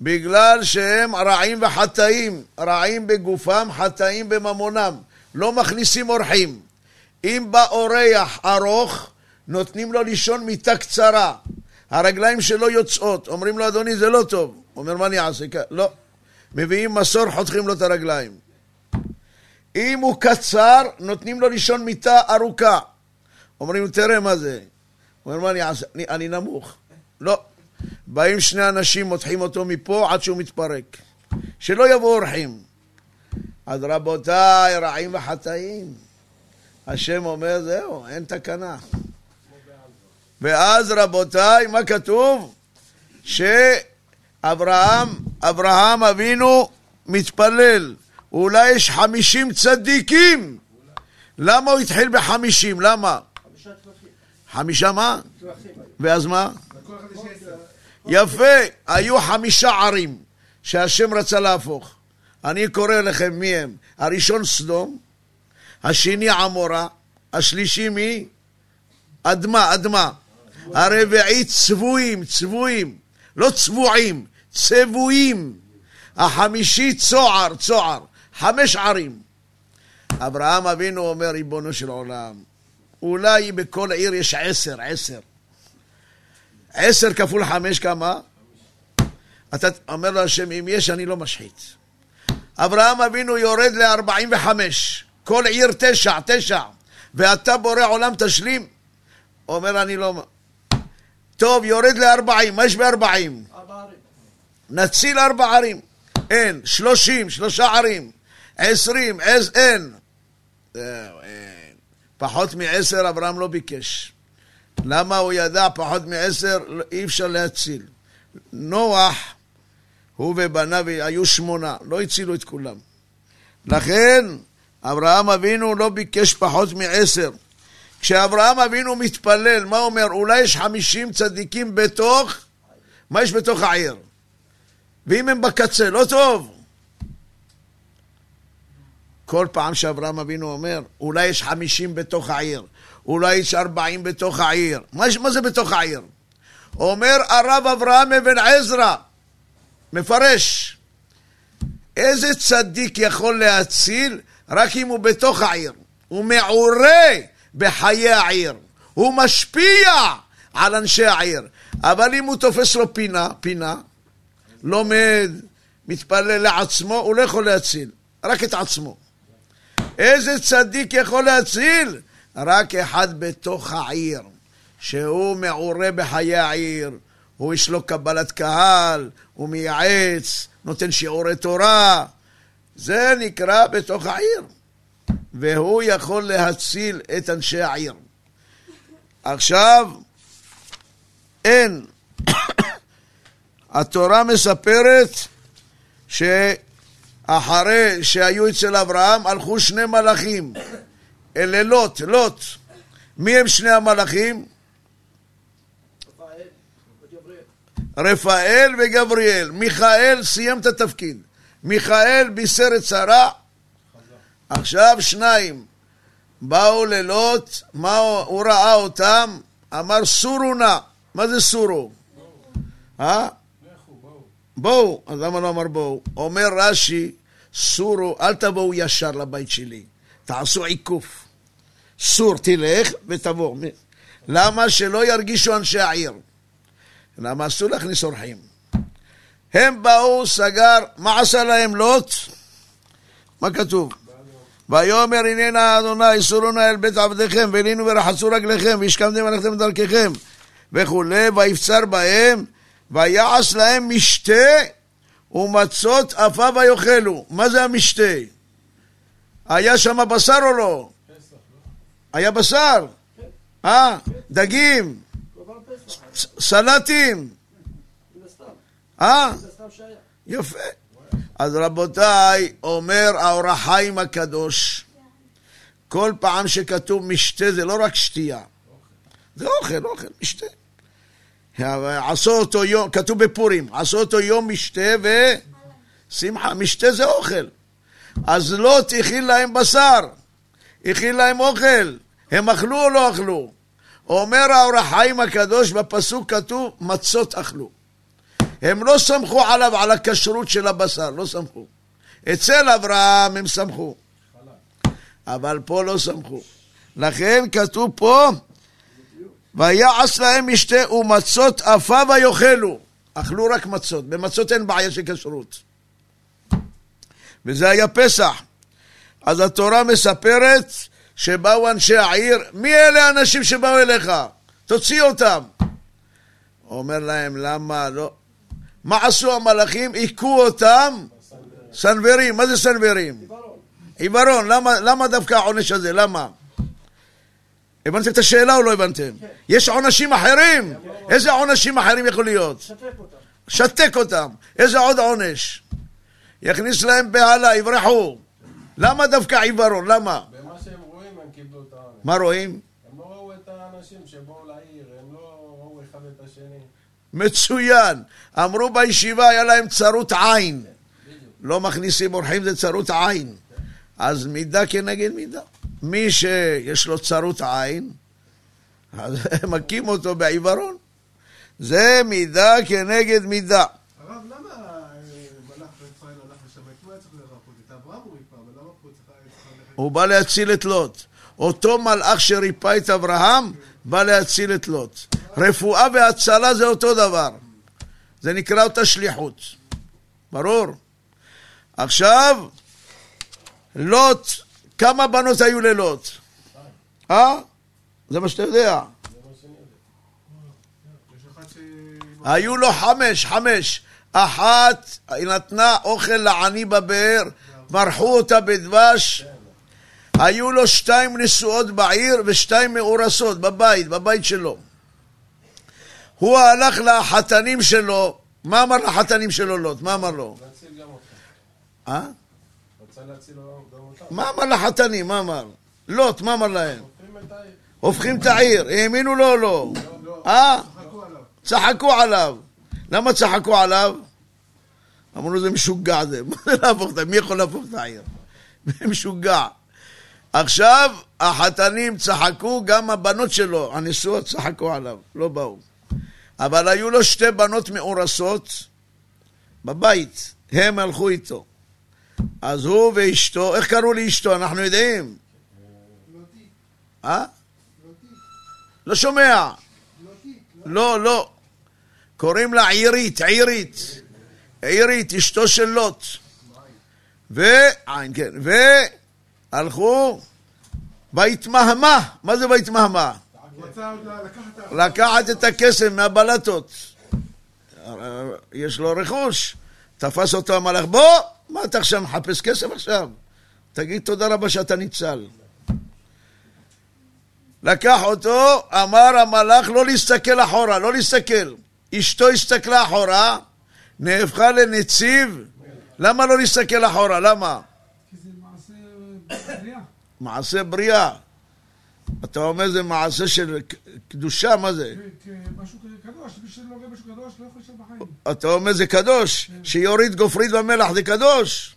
בגלל שהם רעים וחטאים, רעים בגופם, חטאים בממונם. לא מכניסים אורחים. אם בא אורח ארוך, נותנים לו לישון מיטה קצרה. הרגליים שלו יוצאות. אומרים לו, אדוני, זה לא טוב. אומר, מה אני אעשה? לא. מביאים מסור, חותכים לו את הרגליים. אם הוא קצר, נותנים לו לישון מיטה ארוכה. אומרים, תראה מה זה. אומר, מה אני אעשה? אני, אני נמוך. לא. באים שני אנשים, מותחים אותו מפה עד שהוא מתפרק. שלא יבואו אורחים. אז רבותיי, רעים וחטאים. השם אומר, זהו, אין תקנה. ואז רבותיי, מה כתוב? שאברהם, אברהם אבינו מתפלל. אולי יש חמישים צדיקים. למה הוא התחיל בחמישים? למה? חמישה מה? ואז מה? יפה, היו חמישה ערים שהשם רצה להפוך. אני קורא לכם מי הם. הראשון סדום, השני עמורה, השלישי מי? אדמה, אדמה. הרביעי צבועים, צבועים. לא צבועים, צבועים. החמישי צוער, צוער. חמש ערים. אברהם אבינו אומר, ריבונו של עולם, אולי בכל עיר יש עשר, עשר. עשר כפול חמש כמה? אתה אומר לו השם, אם יש, אני לא משחית. אברהם אבינו יורד ל-45, כל עיר תשע, תשע, ואתה בורא עולם תשלים? אומר, אני לא... טוב, יורד ל-40, מה יש ב-40? ארבע ערים. נציל ארבע ערים. אין. שלושים, שלושה ערים. עשרים, עז, אין. אין. פחות מעשר אברהם לא ביקש. למה הוא ידע פחות מעשר? אי אפשר להציל. נוח, הוא ובניו היו שמונה, לא הצילו את כולם. לכן, אברהם אבינו לא ביקש פחות מעשר. כשאברהם אבינו מתפלל, מה אומר? אולי יש חמישים צדיקים בתוך, מה יש בתוך העיר? ואם הם בקצה, לא טוב. כל פעם שאברהם אבינו אומר, אולי יש חמישים בתוך העיר, אולי יש ארבעים בתוך העיר. מה, מה זה בתוך העיר? אומר הרב אברהם אבן עזרא, מפרש, איזה צדיק יכול להציל רק אם הוא בתוך העיר? הוא מעורה בחיי העיר, הוא משפיע על אנשי העיר. אבל אם הוא תופס לו פינה, פינה, לומד, מתפלל לעצמו, הוא לא יכול להציל, רק את עצמו. איזה צדיק יכול להציל? רק אחד בתוך העיר, שהוא מעורה בחיי העיר, הוא יש לו קבלת קהל, הוא מייעץ, נותן שיעורי תורה, זה נקרא בתוך העיר, והוא יכול להציל את אנשי העיר. עכשיו, אין. התורה מספרת שאחרי שהיו אצל אברהם הלכו שני מלאכים, אלה לוט, לוט. מי הם שני המלאכים? רפאל וגבריאל. מיכאל סיים את התפקיד. מיכאל בישר את שרה. עכשיו שניים באו ללוט, מה הוא, ראה אותם, אמר סורו נא. מה זה סורו? אה? בואו. אז למה לא אמר בואו? אומר רש"י, סורו, אל תבואו ישר לבית שלי, תעשו עיקוף. סור, תלך ותבוא. למה? שלא ירגישו אנשי העיר. למה אסור להכניס אורחים? הם באו, סגר, מה עשה להם לוט? מה כתוב? ויאמר הננה אדוני סורו נא אל בית עבדיכם ולינו ורחצו רגליכם והשכמתם הלכתם בדרככם וכולי ויפצר בהם ויעש להם משתה ומצות עפה ויאכלו מה זה המשתה? היה שם בשר או לא? היה בשר? אה? דגים? סלטים? אה? יפה. אז רבותיי, אומר האור החיים הקדוש, כל פעם שכתוב משתה זה לא רק שתייה. זה אוכל, אוכל, משתה. עשו אותו יום, כתוב בפורים, עשו אותו יום משתה ושמחה, משתה זה אוכל. אז לוט הכין להם בשר, הכין להם אוכל, הם אכלו או לא אכלו? אומר האור החיים הקדוש, בפסוק כתוב מצות אכלו. הם לא סמכו עליו, על הכשרות של הבשר, לא סמכו. אצל אברהם הם סמכו. אבל פה לא סמכו. לכן כתוב פה, ויעש להם משתה ומצות עפה ויאכלו. אכלו רק מצות, במצות אין בעיה של כשרות. וזה היה פסח. אז התורה מספרת שבאו אנשי העיר, מי אלה האנשים שבאו אליך? תוציא אותם. אומר להם, למה לא? מה עשו המלאכים? היכו אותם סנוורים. מה זה סנוורים? עיוורון. למה, למה דווקא העונש הזה? למה? הבנתם את השאלה או לא הבנתם? יש עונשים אחרים? איזה עונשים אחרים יכול להיות? שתק אותם. שתק אותם. איזה עוד עונש? יכניס להם בהלה, יברחו. למה דווקא עיוורון? למה? במה שהם רואים הם קיבלו את העונש. מה רואים? הם לא ראו את האנשים שבאו לעיר, הם לא ראו אחד את השני. מצוין. אמרו בישיבה, היה להם צרות עין. לא מכניסים אורחים, זה צרות עין. אז מידה כנגד מידה. מי שיש לו צרות עין, אז מכים אותו בעיוורון. זה מידה כנגד מידה. הרב, למה אה, מלאך ישראל הלך לשם? את מי היה צריך לרפות? את אברהם הוא ריפא, אבל למה פה צריך היה צריך ללכת? הוא בא להציל את לוט. אותו מלאך שריפא את אברהם, בא להציל את לוט. רפואה והצלה זה אותו דבר. זה נקרא אותה שליחות. ברור? עכשיו, לוט, כמה בנות היו ללוט? אה? זה מה שאתה יודע. היו לו חמש, חמש. אחת היא נתנה אוכל לעני בבאר, מרחו אותה בדבש. היו לו שתיים נשואות בעיר ושתיים מאורסות בבית, בבית שלו. הוא הלך לחתנים שלו, מה אמר לחתנים שלו לוט? מה אמר לו? להציל גם אותך. אה? רצה להציל גם אותך. מה אמר לחתנים? מה אמר? לוט, מה אמר להם? הופכים את העיר. האמינו לו או לא? לא, אה? צחקו עליו. למה צחקו עליו? אמרו זה משוגע זה, מה זה להפוך את העיר? מי יכול להפוך את העיר? משוגע. עכשיו החתנים צחקו, גם הבנות שלו, הנשואות צחקו עליו, לא באו. אבל היו לו שתי בנות מאורסות בבית, הם הלכו איתו. אז הוא ואשתו, איך קראו לאשתו? אנחנו יודעים. אה? לא שומע. לא, לא. קוראים לה עירית, עירית. עירית, אשתו של לוט. ועין, כן. והלכו, ויתמהמה. מה זה ויתמהמה? הוא רצה עוד לקחת את ה... לקחת את הכסף מהבלטות. יש לו רכוש. תפס אותו המלאך, בוא! מה אתה עכשיו מחפש כסף עכשיו? תגיד תודה רבה שאתה ניצל. לקח אותו, אמר המלאך לא להסתכל אחורה, לא להסתכל. אשתו הסתכלה אחורה, נהפכה לנציב. למה לא להסתכל אחורה? למה? כי זה מעשה בריאה. מעשה בריאה. אתה אומר זה מעשה של קדושה, מה זה? משהו קדוש, מי שלא רואה משהו קדוש לא יכול להישאר בחיים. אתה אומר זה קדוש, שיוריד גופרית במלח זה קדוש.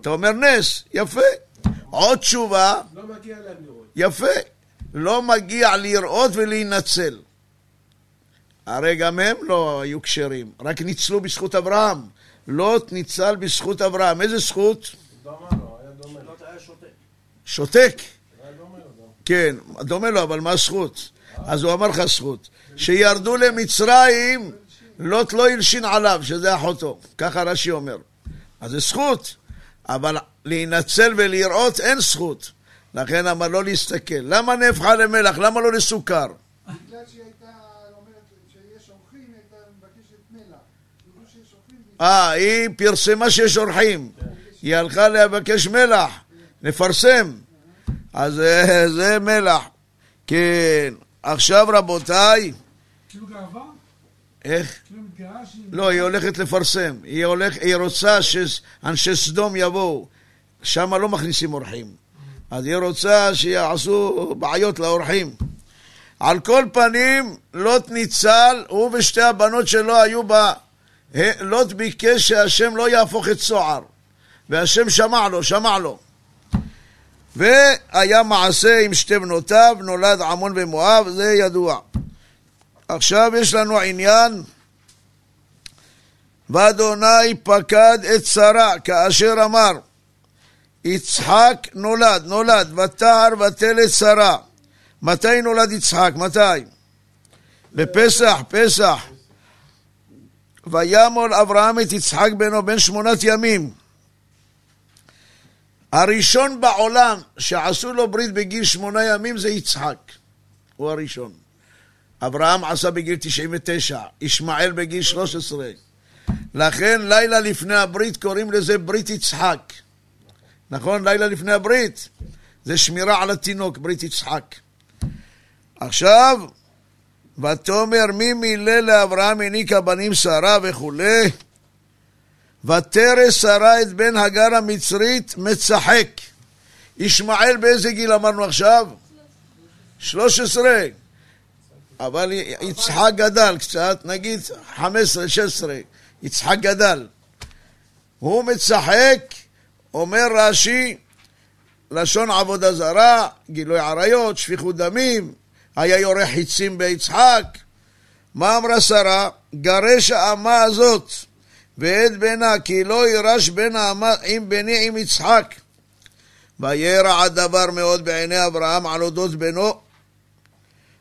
אתה אומר נס, יפה. עוד תשובה, לא מגיע להם לראות. יפה. לא מגיע לראות ולהינצל. הרי גם הם לא היו כשרים, רק ניצלו בזכות אברהם. לוט ניצל בזכות אברהם. איזה זכות? דומה לו, היה דומה לו. לא היה שותה. שותק. כן, דומה לו, אבל מה הזכות? אז הוא אמר לך זכות. שירדו למצרים, לוט לא הלשין עליו, שזה אחותו. ככה רש"י אומר. אז זה זכות, אבל להינצל ולראות אין זכות. לכן אמר לא להסתכל. למה נהפכה למלח? למה לא לסוכר? אה, היא פרסמה שיש אורחים. היא הלכה לבקש מלח, לפרסם. אז אה, זה מלח. כן. עכשיו רבותיי, כאילו גאווה? איך? כאילו. לא, היא הולכת לפרסם. היא, הולך, היא רוצה שאנשי סדום יבואו. שם לא מכניסים אורחים. אז היא רוצה שיעשו בעיות לאורחים. על כל פנים, לוט ניצל, הוא ושתי הבנות שלו היו בה. ה- לוט ביקש שהשם לא יהפוך את צוער. והשם שמע לו, שמע לו. והיה מעשה עם שתי בנותיו, נולד עמון ומואב, זה ידוע. עכשיו יש לנו עניין ואדוני פקד את שרה כאשר אמר יצחק נולד, נולד, ותער ותלת שרה. מתי נולד יצחק? מתי? בפסח, פסח. וימול אברהם את יצחק בנו בן שמונת ימים. הראשון בעולם שעשו לו ברית בגיל שמונה ימים זה יצחק. הוא הראשון. אברהם עשה בגיל 99, ישמעאל בגיל 13. לכן לילה לפני הברית קוראים לזה ברית יצחק. נכון? לילה לפני הברית. זה שמירה על התינוק, ברית יצחק. עכשיו, ותאמר מי מילא לאברהם הניקה בנים שרה וכולי, ותרס שרה את בן הגר המצרית מצחק. ישמעאל באיזה גיל אמרנו עכשיו? 13. אבל יצחק גדל קצת, נגיד 15, 16. יצחק גדל. הוא מצחק, אומר רש"י, לשון עבודה זרה, גילוי עריות, שפיכות דמים, היה יורה חיצים ביצחק. מה אמרה שרה? גרש האמה הזאת ואת בנה, כי לא יירש בן האמה עם בני עם יצחק. וירע הדבר מאוד בעיני אברהם על אודות בנו.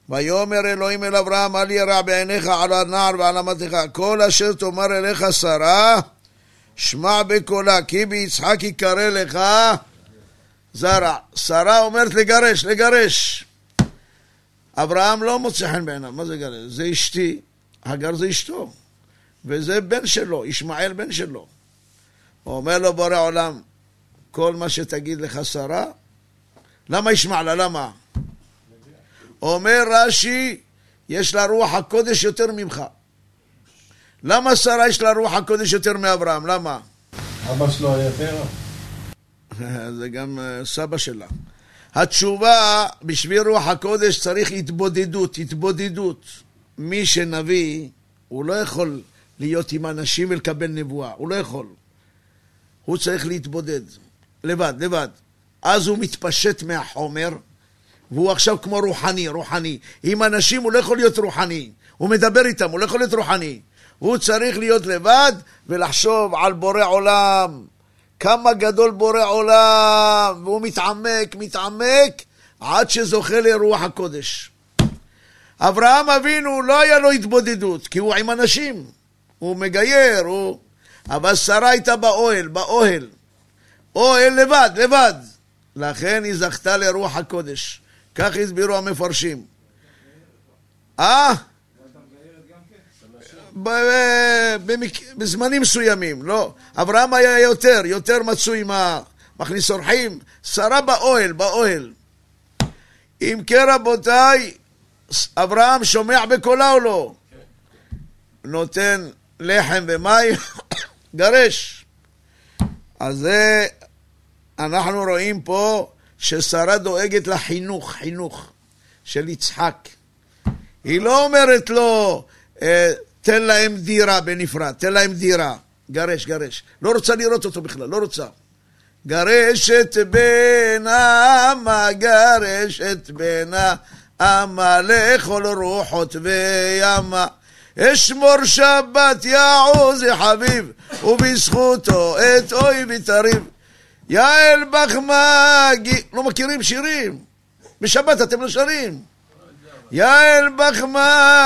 ויאמר אלוהים אל אברהם, אל ירע בעיניך על הנער ועל אמתך, כל אשר תאמר אליך שרה, שמע בקולה, כי ביצחק יקרא לך זרע. שרה אומרת לגרש, לגרש. אברהם לא מוצא חן בעיניו, מה זה גרש? זה אשתי, הגר זה אשתו, וזה בן שלו, ישמעאל בן שלו. הוא אומר לו בורא עולם, כל מה שתגיד לך שרה, למה ישמע לה? למה? אומר רש"י, יש לה רוח הקודש יותר ממך. למה שרה יש לה רוח הקודש יותר מאברהם? למה? אבא שלו היה יותר? זה גם אה, סבא שלה. התשובה, בשביל רוח הקודש צריך התבודדות, התבודדות. מי שנביא, הוא לא יכול להיות עם אנשים ולקבל נבואה, הוא לא יכול. הוא צריך להתבודד, לבד, לבד. אז הוא מתפשט מהחומר, והוא עכשיו כמו רוחני, רוחני. עם אנשים הוא לא יכול להיות רוחני, הוא מדבר איתם, הוא לא יכול להיות רוחני. הוא צריך להיות לבד ולחשוב על בורא עולם, כמה גדול בורא עולם, והוא מתעמק, מתעמק, עד שזוכה לרוח הקודש. אברהם אבינו לא היה לו התבודדות, כי הוא עם אנשים, הוא מגייר, הוא... אבל שרה הייתה באוהל, באוהל. אוהל לבד, לבד. לכן היא זכתה לרוח הקודש. כך הסבירו המפרשים. אה? בזמנים מסוימים, לא. אברהם היה יותר, יותר מצוי עם מכניס אורחים. שרה באוהל, באוהל. אם כן רבותיי, אברהם שומע בקולה או לא? נותן לחם ומים, גרש. אז זה, אנחנו רואים פה ששרה דואגת לחינוך, חינוך של יצחק. היא לא אומרת לו, אה, תן להם דירה בנפרד, תן להם דירה. גרש, גרש. לא רוצה לראות אותו בכלל, לא רוצה. גרשת בן אמה, גרשת בן אמה, לכל רוחות וימה. אשמור שבת יעוז חביב, ובזכותו את אויבי תריב. יעל בחמגי, לא מכירים שירים? בשבת אתם לא שרים. יעל בחמגיני,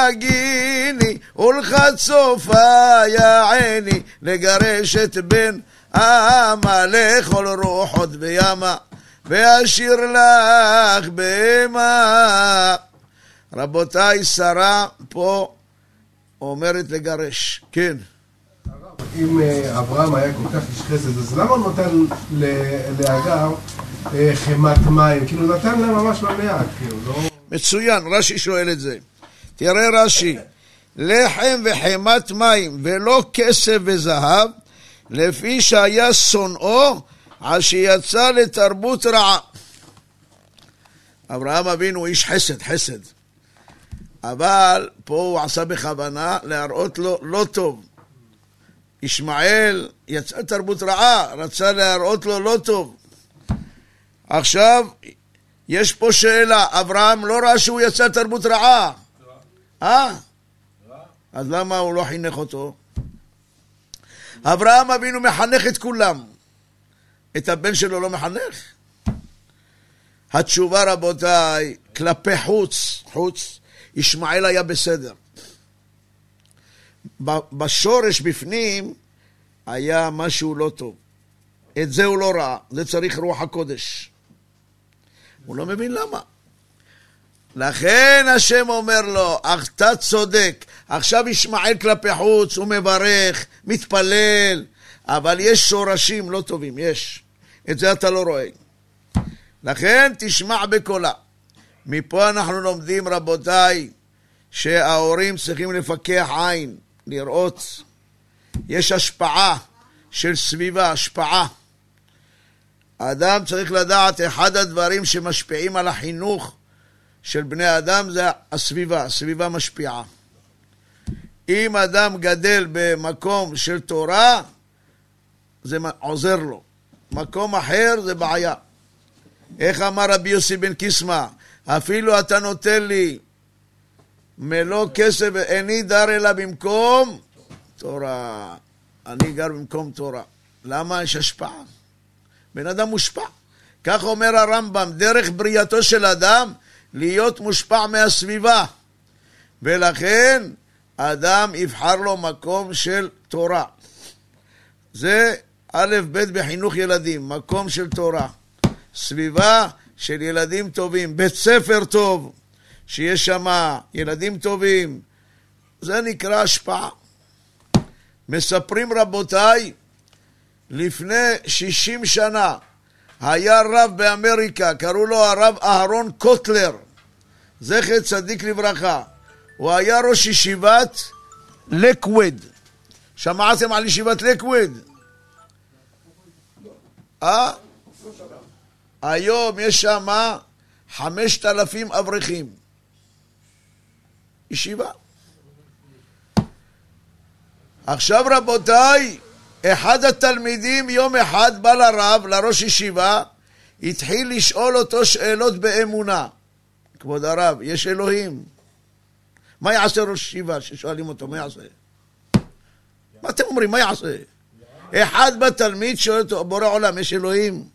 ולחצופה יעני, לגרש את בן אמה לכל רוחות וימה, ואשיר לך בהמה. רבותיי, שרה פה אומרת לגרש, כן. אם אה, אברהם היה כל כך איש חסד, אז למה הוא נותן ל- להגר אה, חמת מים? כאילו נתן להם ממש במעט, כאילו, לא... מצוין, רש"י שואל את זה. תראה רש"י, לחם וחמת מים ולא כסף וזהב, לפי שהיה שונאו, על שיצא לתרבות רעה. אברהם אבינו איש חסד, חסד. אבל פה הוא עשה בכוונה להראות לו לא טוב. ישמעאל יצא תרבות רעה, רצה להראות לו לא טוב. עכשיו, יש פה שאלה, אברהם לא ראה שהוא יצא תרבות רעה? אה? אז למה הוא לא חינך אותו? אברהם אבינו מחנך את כולם. את הבן שלו לא מחנך? התשובה, רבותיי, כלפי חוץ, חוץ, ישמעאל היה בסדר. בשורש בפנים היה משהו לא טוב. את זה הוא לא ראה, זה צריך רוח הקודש. הוא לא מבין למה. לכן השם אומר לו, אך אתה צודק, עכשיו ישמעאל כלפי חוץ, הוא מברך, מתפלל, אבל יש שורשים לא טובים, יש. את זה אתה לא רואה. לכן תשמע בקולה. מפה אנחנו לומדים, רבותיי, שההורים צריכים לפקח עין, לראות. יש השפעה של סביבה, השפעה. האדם צריך לדעת, אחד הדברים שמשפיעים על החינוך של בני אדם זה הסביבה, הסביבה משפיעה. אם אדם גדל במקום של תורה, זה עוזר לו. מקום אחר זה בעיה. איך אמר רבי יוסי בן קיסמא? אפילו אתה נותן לי מלוא כסף ואיני דר אלא במקום תורה. אני גר במקום תורה. למה יש השפעה? בן אדם מושפע. כך אומר הרמב"ם, דרך בריאתו של אדם להיות מושפע מהסביבה. ולכן אדם יבחר לו מקום של תורה. זה א', ב' בחינוך ילדים, מקום של תורה. סביבה של ילדים טובים, בית ספר טוב, שיש שם ילדים טובים, זה נקרא השפעה. מספרים רבותיי, לפני שישים שנה היה רב באמריקה, קראו לו הרב אהרון קוטלר, זכר צדיק לברכה. הוא היה ראש ישיבת לקווד. שמעתם על ישיבת לקווד? אה? היום יש שם חמשת אלפים אברכים. ישיבה. עכשיו רבותיי, אחד התלמידים יום אחד בא לרב, לראש ישיבה, התחיל לשאול אותו שאלות באמונה. כבוד הרב, יש אלוהים. מה יעשה ראש ישיבה ששואלים אותו, מה יעשה? מה אתם אומרים, מה יעשה? אחד בתלמיד שואל אותו, בורא עולם, יש אלוהים?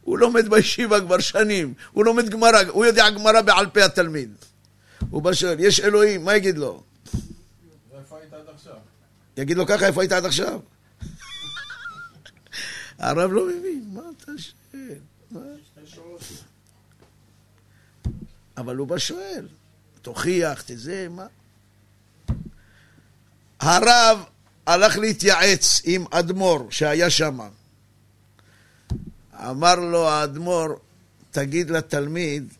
הוא לומד בישיבה כבר שנים, הוא לומד גמרא, הוא יודע גמרא בעל פה התלמיד. הוא בא שואל, יש אלוהים, מה יגיד לו? יגיד לו ככה, איפה היית עד עכשיו? הרב לא מבין, מה אתה שואל? אבל הוא בא שואל, תוכיח, תזה, מה? הרב הלך להתייעץ עם אדמו"ר שהיה שם. אמר לו האדמו"ר, תגיד לתלמיד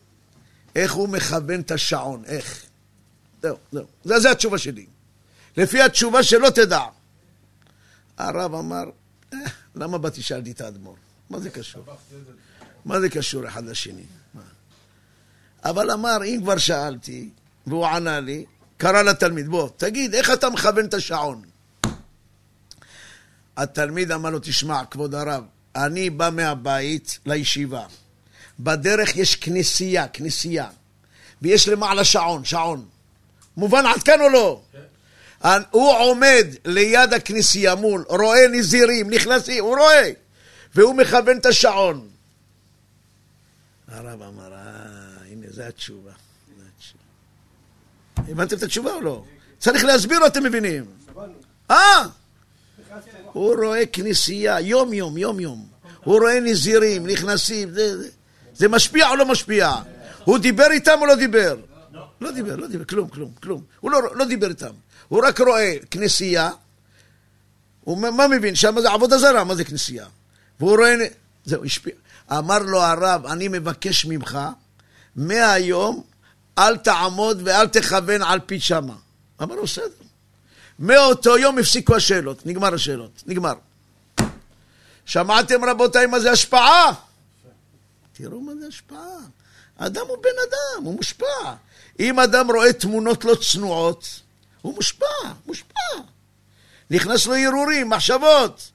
איך הוא מכוון את השעון, איך. זהו, זהו. זה, זה התשובה שלי. לפי התשובה שלו תדע. הרב אמר, אה, למה באתי שאלתי את האדמו"ר? מה זה קשור? מה זה קשור אחד לשני? אבל אמר, אם כבר שאלתי, והוא ענה לי, קרא לתלמיד, בוא, תגיד, איך אתה מכוון את השעון? התלמיד אמר לו, תשמע, כבוד הרב, אני בא מהבית לישיבה. בדרך יש כנסייה, כנסייה. ויש למעלה שעון, שעון. מובן עד כאן או לא? כן. הוא עומד ליד הכנסייה מול, רואה נזירים, נכנסים, הוא רואה. והוא מכוון את השעון. הרב אמר, אה, הנה, זו התשובה. הבנתם את התשובה או לא? צריך להסביר אתם מבינים? אה! הוא רואה כנסייה יום-יום, יום-יום. הוא רואה נזירים, נכנסים, זה, זה. זה משפיע או לא משפיע? הוא דיבר איתם או לא דיבר? לא דיבר, לא דיבר, כלום, כלום, כלום. הוא לא, לא דיבר איתם. הוא רק רואה כנסייה, הוא מה מבין? שם זה עבודה זרה, מה זה כנסייה? והוא רואה... זהו, השפיע. אמר לו הרב, אני מבקש ממך, מהיום אל תעמוד ואל תכוון על פי שמה. אמר לו, בסדר. מאותו יום הפסיקו השאלות, נגמר השאלות, נגמר. שמעתם רבותיי מה זה השפעה? תראו מה זה השפעה. אדם הוא בן אדם, הוא מושפע. אם אדם רואה תמונות לא צנועות, הוא מושפע, מושפע. נכנס לו הרהורים, מחשבות.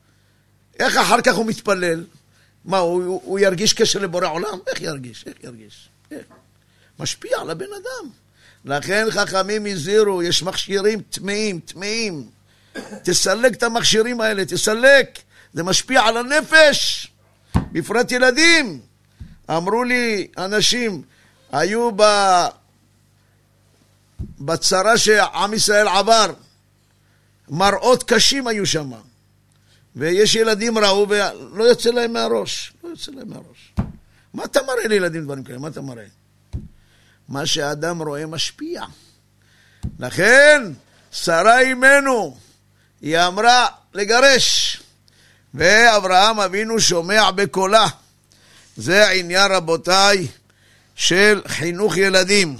איך אחר כך הוא מתפלל? מה, הוא, הוא, הוא ירגיש קשר לבורא עולם? איך ירגיש? איך ירגיש? איך? משפיע על הבן אדם. לכן חכמים הזהירו, יש מכשירים טמאים, טמאים. תסלק את המכשירים האלה, תסלק. זה משפיע על הנפש, בפרט ילדים. אמרו לי אנשים, היו ב... בצרה שעם ישראל עבר, מראות קשים היו שם. ויש ילדים ראו ולא יוצא להם מהראש. לא יוצא להם מהראש. מה אתה מראה לילדים דברים כאלה? מה אתה מראה? מה שאדם רואה משפיע. לכן, שרה אימנו, היא אמרה לגרש, ואברהם אבינו שומע בקולה. זה העניין, רבותיי, של חינוך ילדים.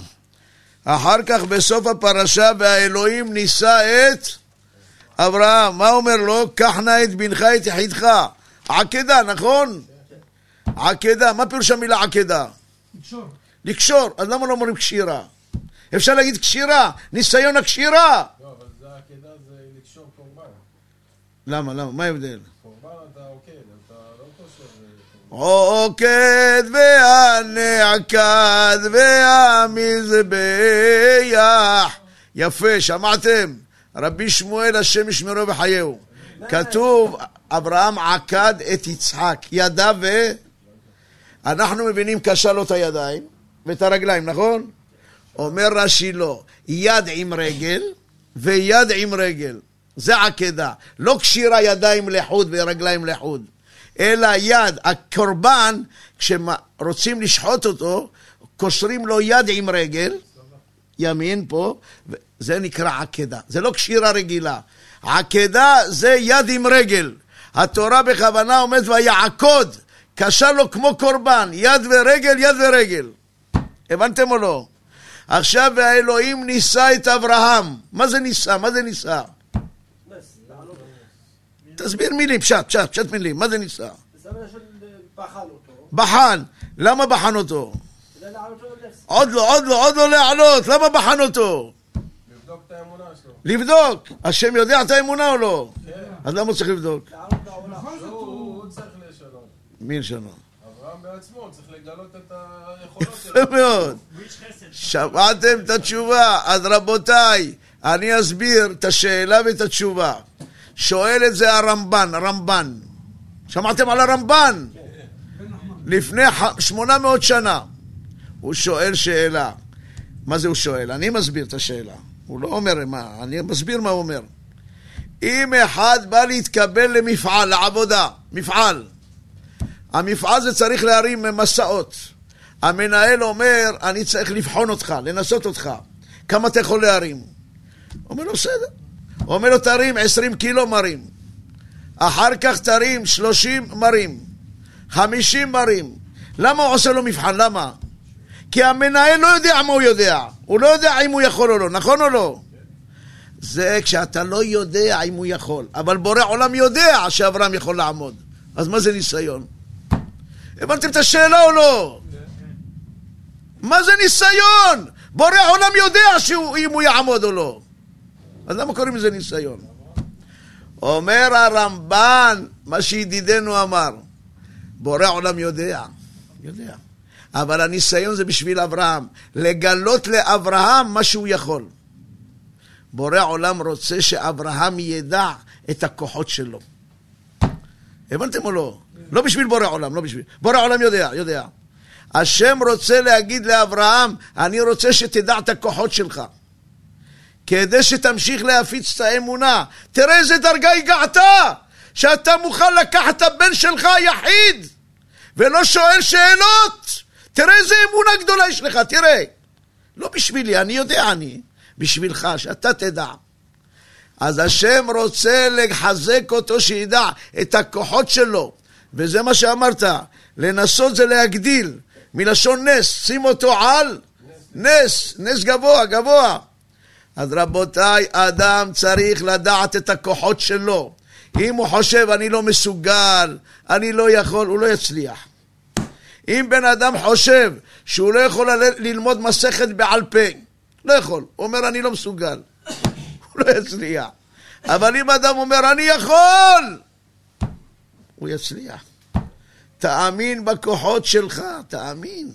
אחר כך בסוף הפרשה, והאלוהים נישא את אברהם. מה אומר לו? קח נא את בנך את יחידך. עקדה, נכון? עקדה, מה פירוש המילה עקדה? לקשור. אז למה לא אומרים קשירה? אפשר להגיד קשירה, ניסיון הקשירה. לא, אבל זה העקדה זה לקשור קורבן. למה, למה, מה ההבדל? קורבן אתה עוקד, אתה לא קושר... אה, עוקד והנעקד והמזבח. יפה, שמעתם? רבי שמואל השם ישמרו וחייהו. כתוב, אברהם עקד את יצחק, ידיו ו... אנחנו מבינים קשה לו את הידיים ואת הרגליים, נכון? אומר רש"י לא, יד עם רגל ויד עם רגל. זה עקדה. לא קשירה ידיים לחוד ורגליים לחוד. אלא יד, הקורבן, כשרוצים לשחוט אותו, קושרים לו יד עם רגל, ימין פה, זה נקרא עקדה. זה לא קשירה רגילה. עקדה זה יד עם רגל. התורה בכוונה אומרת ויעקוד, קשר לו כמו קורבן, יד ורגל, יד ורגל. הבנתם או לא? עכשיו והאלוהים נישא את אברהם. מה זה נישא? מה זה נישא? תסביר מילים, פשט, פשט, פשט מילים. מה זה נישא? בחן. למה בחן אותו? עוד לא, עוד לא, עוד לא לעלות. למה בחן אותו? לבדוק את האמונה שלו. לבדוק. השם יודע את האמונה או לא? אז למה הוא צריך לבדוק? מי ישנו? בעצמו צריך לגלות את היכולות יפה שלו. מאוד. שמעתם את התשובה? אז רבותיי, אני אסביר את השאלה ואת התשובה. שואל את זה הרמב"ן, רמב"ן. שמעתם על הרמב"ן? לפני ח- 800 שנה. הוא שואל שאלה. מה זה הוא שואל? אני מסביר את השאלה. הוא לא אומר מה, אני מסביר מה הוא אומר. אם אחד בא להתקבל למפעל, לעבודה, מפעל, המפעל זה צריך להרים מסעות. המנהל אומר, אני צריך לבחון אותך, לנסות אותך. כמה אתה יכול להרים? אומר לו, בסדר. אומר לו, תרים 20 קילו מרים. אחר כך תרים 30 מרים. 50 מרים. למה הוא עושה לו מבחן? למה? כי המנהל לא יודע מה הוא יודע. הוא לא יודע אם הוא יכול או לא, נכון או לא? זה כשאתה לא יודע אם הוא יכול. אבל בורא עולם יודע שאברהם יכול לעמוד. אז מה זה ניסיון? הבנתם את השאלה או לא? מה זה ניסיון? בורא עולם יודע שהוא, אם הוא יעמוד או לא. אז למה קוראים לזה ניסיון? אומר הרמב"ן, מה שידידנו אמר, בורא עולם יודע, יודע. אבל הניסיון זה בשביל אברהם, לגלות לאברהם מה שהוא יכול. בורא עולם רוצה שאברהם ידע את הכוחות שלו. הבנתם או לא? לא בשביל בורא עולם, לא בשביל... בורא עולם יודע, יודע. השם רוצה להגיד לאברהם, אני רוצה שתדע את הכוחות שלך. כדי שתמשיך להפיץ את האמונה. תראה איזה דרגה הגעת! שאתה מוכן לקחת את הבן שלך היחיד ולא שואל שאלות! תראה איזה אמונה גדולה יש לך, תראה. לא בשבילי, אני יודע אני. בשבילך, שאתה תדע. אז השם רוצה לחזק אותו, שידע את הכוחות שלו. וזה מה שאמרת, לנסות זה להגדיל, מלשון נס, שים אותו על נס, נס גבוה, גבוה. אז רבותיי, אדם צריך לדעת את הכוחות שלו. אם הוא חושב, אני לא מסוגל, אני לא יכול, הוא לא יצליח. אם בן אדם חושב שהוא לא יכול ללמוד מסכת בעל פה, לא יכול, הוא אומר, אני לא מסוגל, הוא לא יצליח. אבל אם אדם אומר, אני יכול, הוא יצליח. תאמין בכוחות שלך, תאמין.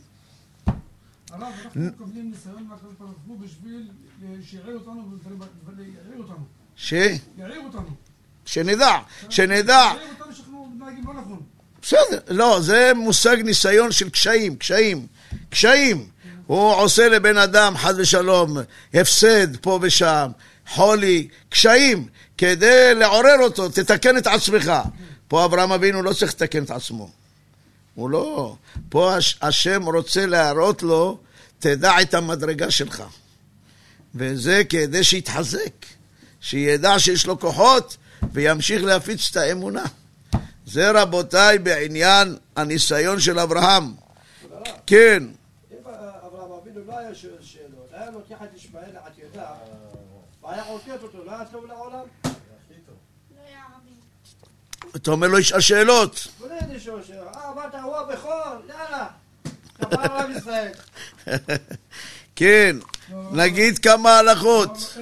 הרב, אנחנו מקבלים ניסיון מהקדוש ברוך הוא בשביל שיעיר אותנו ולייעל אותנו. ש... יעיר אותנו. שנדע, שנדע. יעיר אותנו שאנחנו מתנהגים לא נכון. בסדר, לא, זה מושג ניסיון של קשיים, קשיים, קשיים. הוא עושה לבן אדם, חס ושלום, הפסד פה ושם, חולי, קשיים, כדי לעורר אותו, תתקן את עצמך. פה אברהם אבינו לא צריך לתקן את עצמו. הוא לא. פה הש- השם רוצה להראות לו, תדע את המדרגה שלך. וזה כדי שיתחזק, שידע שיש לו כוחות וימשיך להפיץ את האמונה. זה רבותיי בעניין הניסיון של אברהם. כן, אם אברהם אבינו לא היה שואל שאלות, היה לוקח את ישמעאל לעתידה, והיה עוקף אותו, לא היה טוב לעולם? אתה אומר לו ישאל שאלות. לא ידע לשאול שאלות. אה. כן, נגיד כמה הלכות.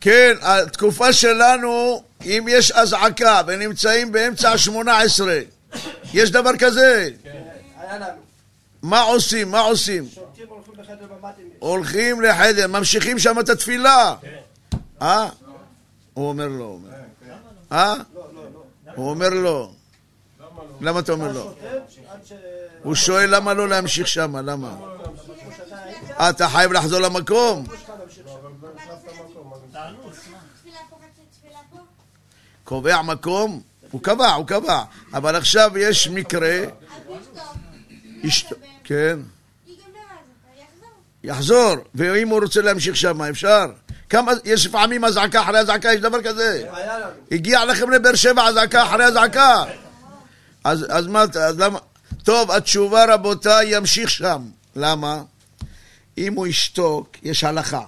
כן, התקופה שלנו, אם יש אזעקה ונמצאים באמצע השמונה עשרה, יש דבר כזה. היה לנו. מה עושים? מה עושים? הולכים לחדר ממ"דים. הולכים לחדר, ממשיכים שם את התפילה. אה? הוא אומר לא. אומר. אה? הוא אומר לא. למה אתה אומר לא? הוא שואל למה לא להמשיך שם, למה? אה, אתה חייב לחזור למקום? קובע מקום? הוא קבע, הוא קבע. אבל עכשיו יש מקרה, כן. יחזור, ואם הוא רוצה להמשיך שם, אפשר? כמה, יש לפעמים אזעקה אחרי אזעקה, יש דבר כזה. הגיע לכם לבאר שבע אזעקה אחרי אזעקה. אז, אז מה, אז למה? טוב, התשובה רבותיי, ימשיך שם. למה? אם הוא ישתוק, יש הלכה.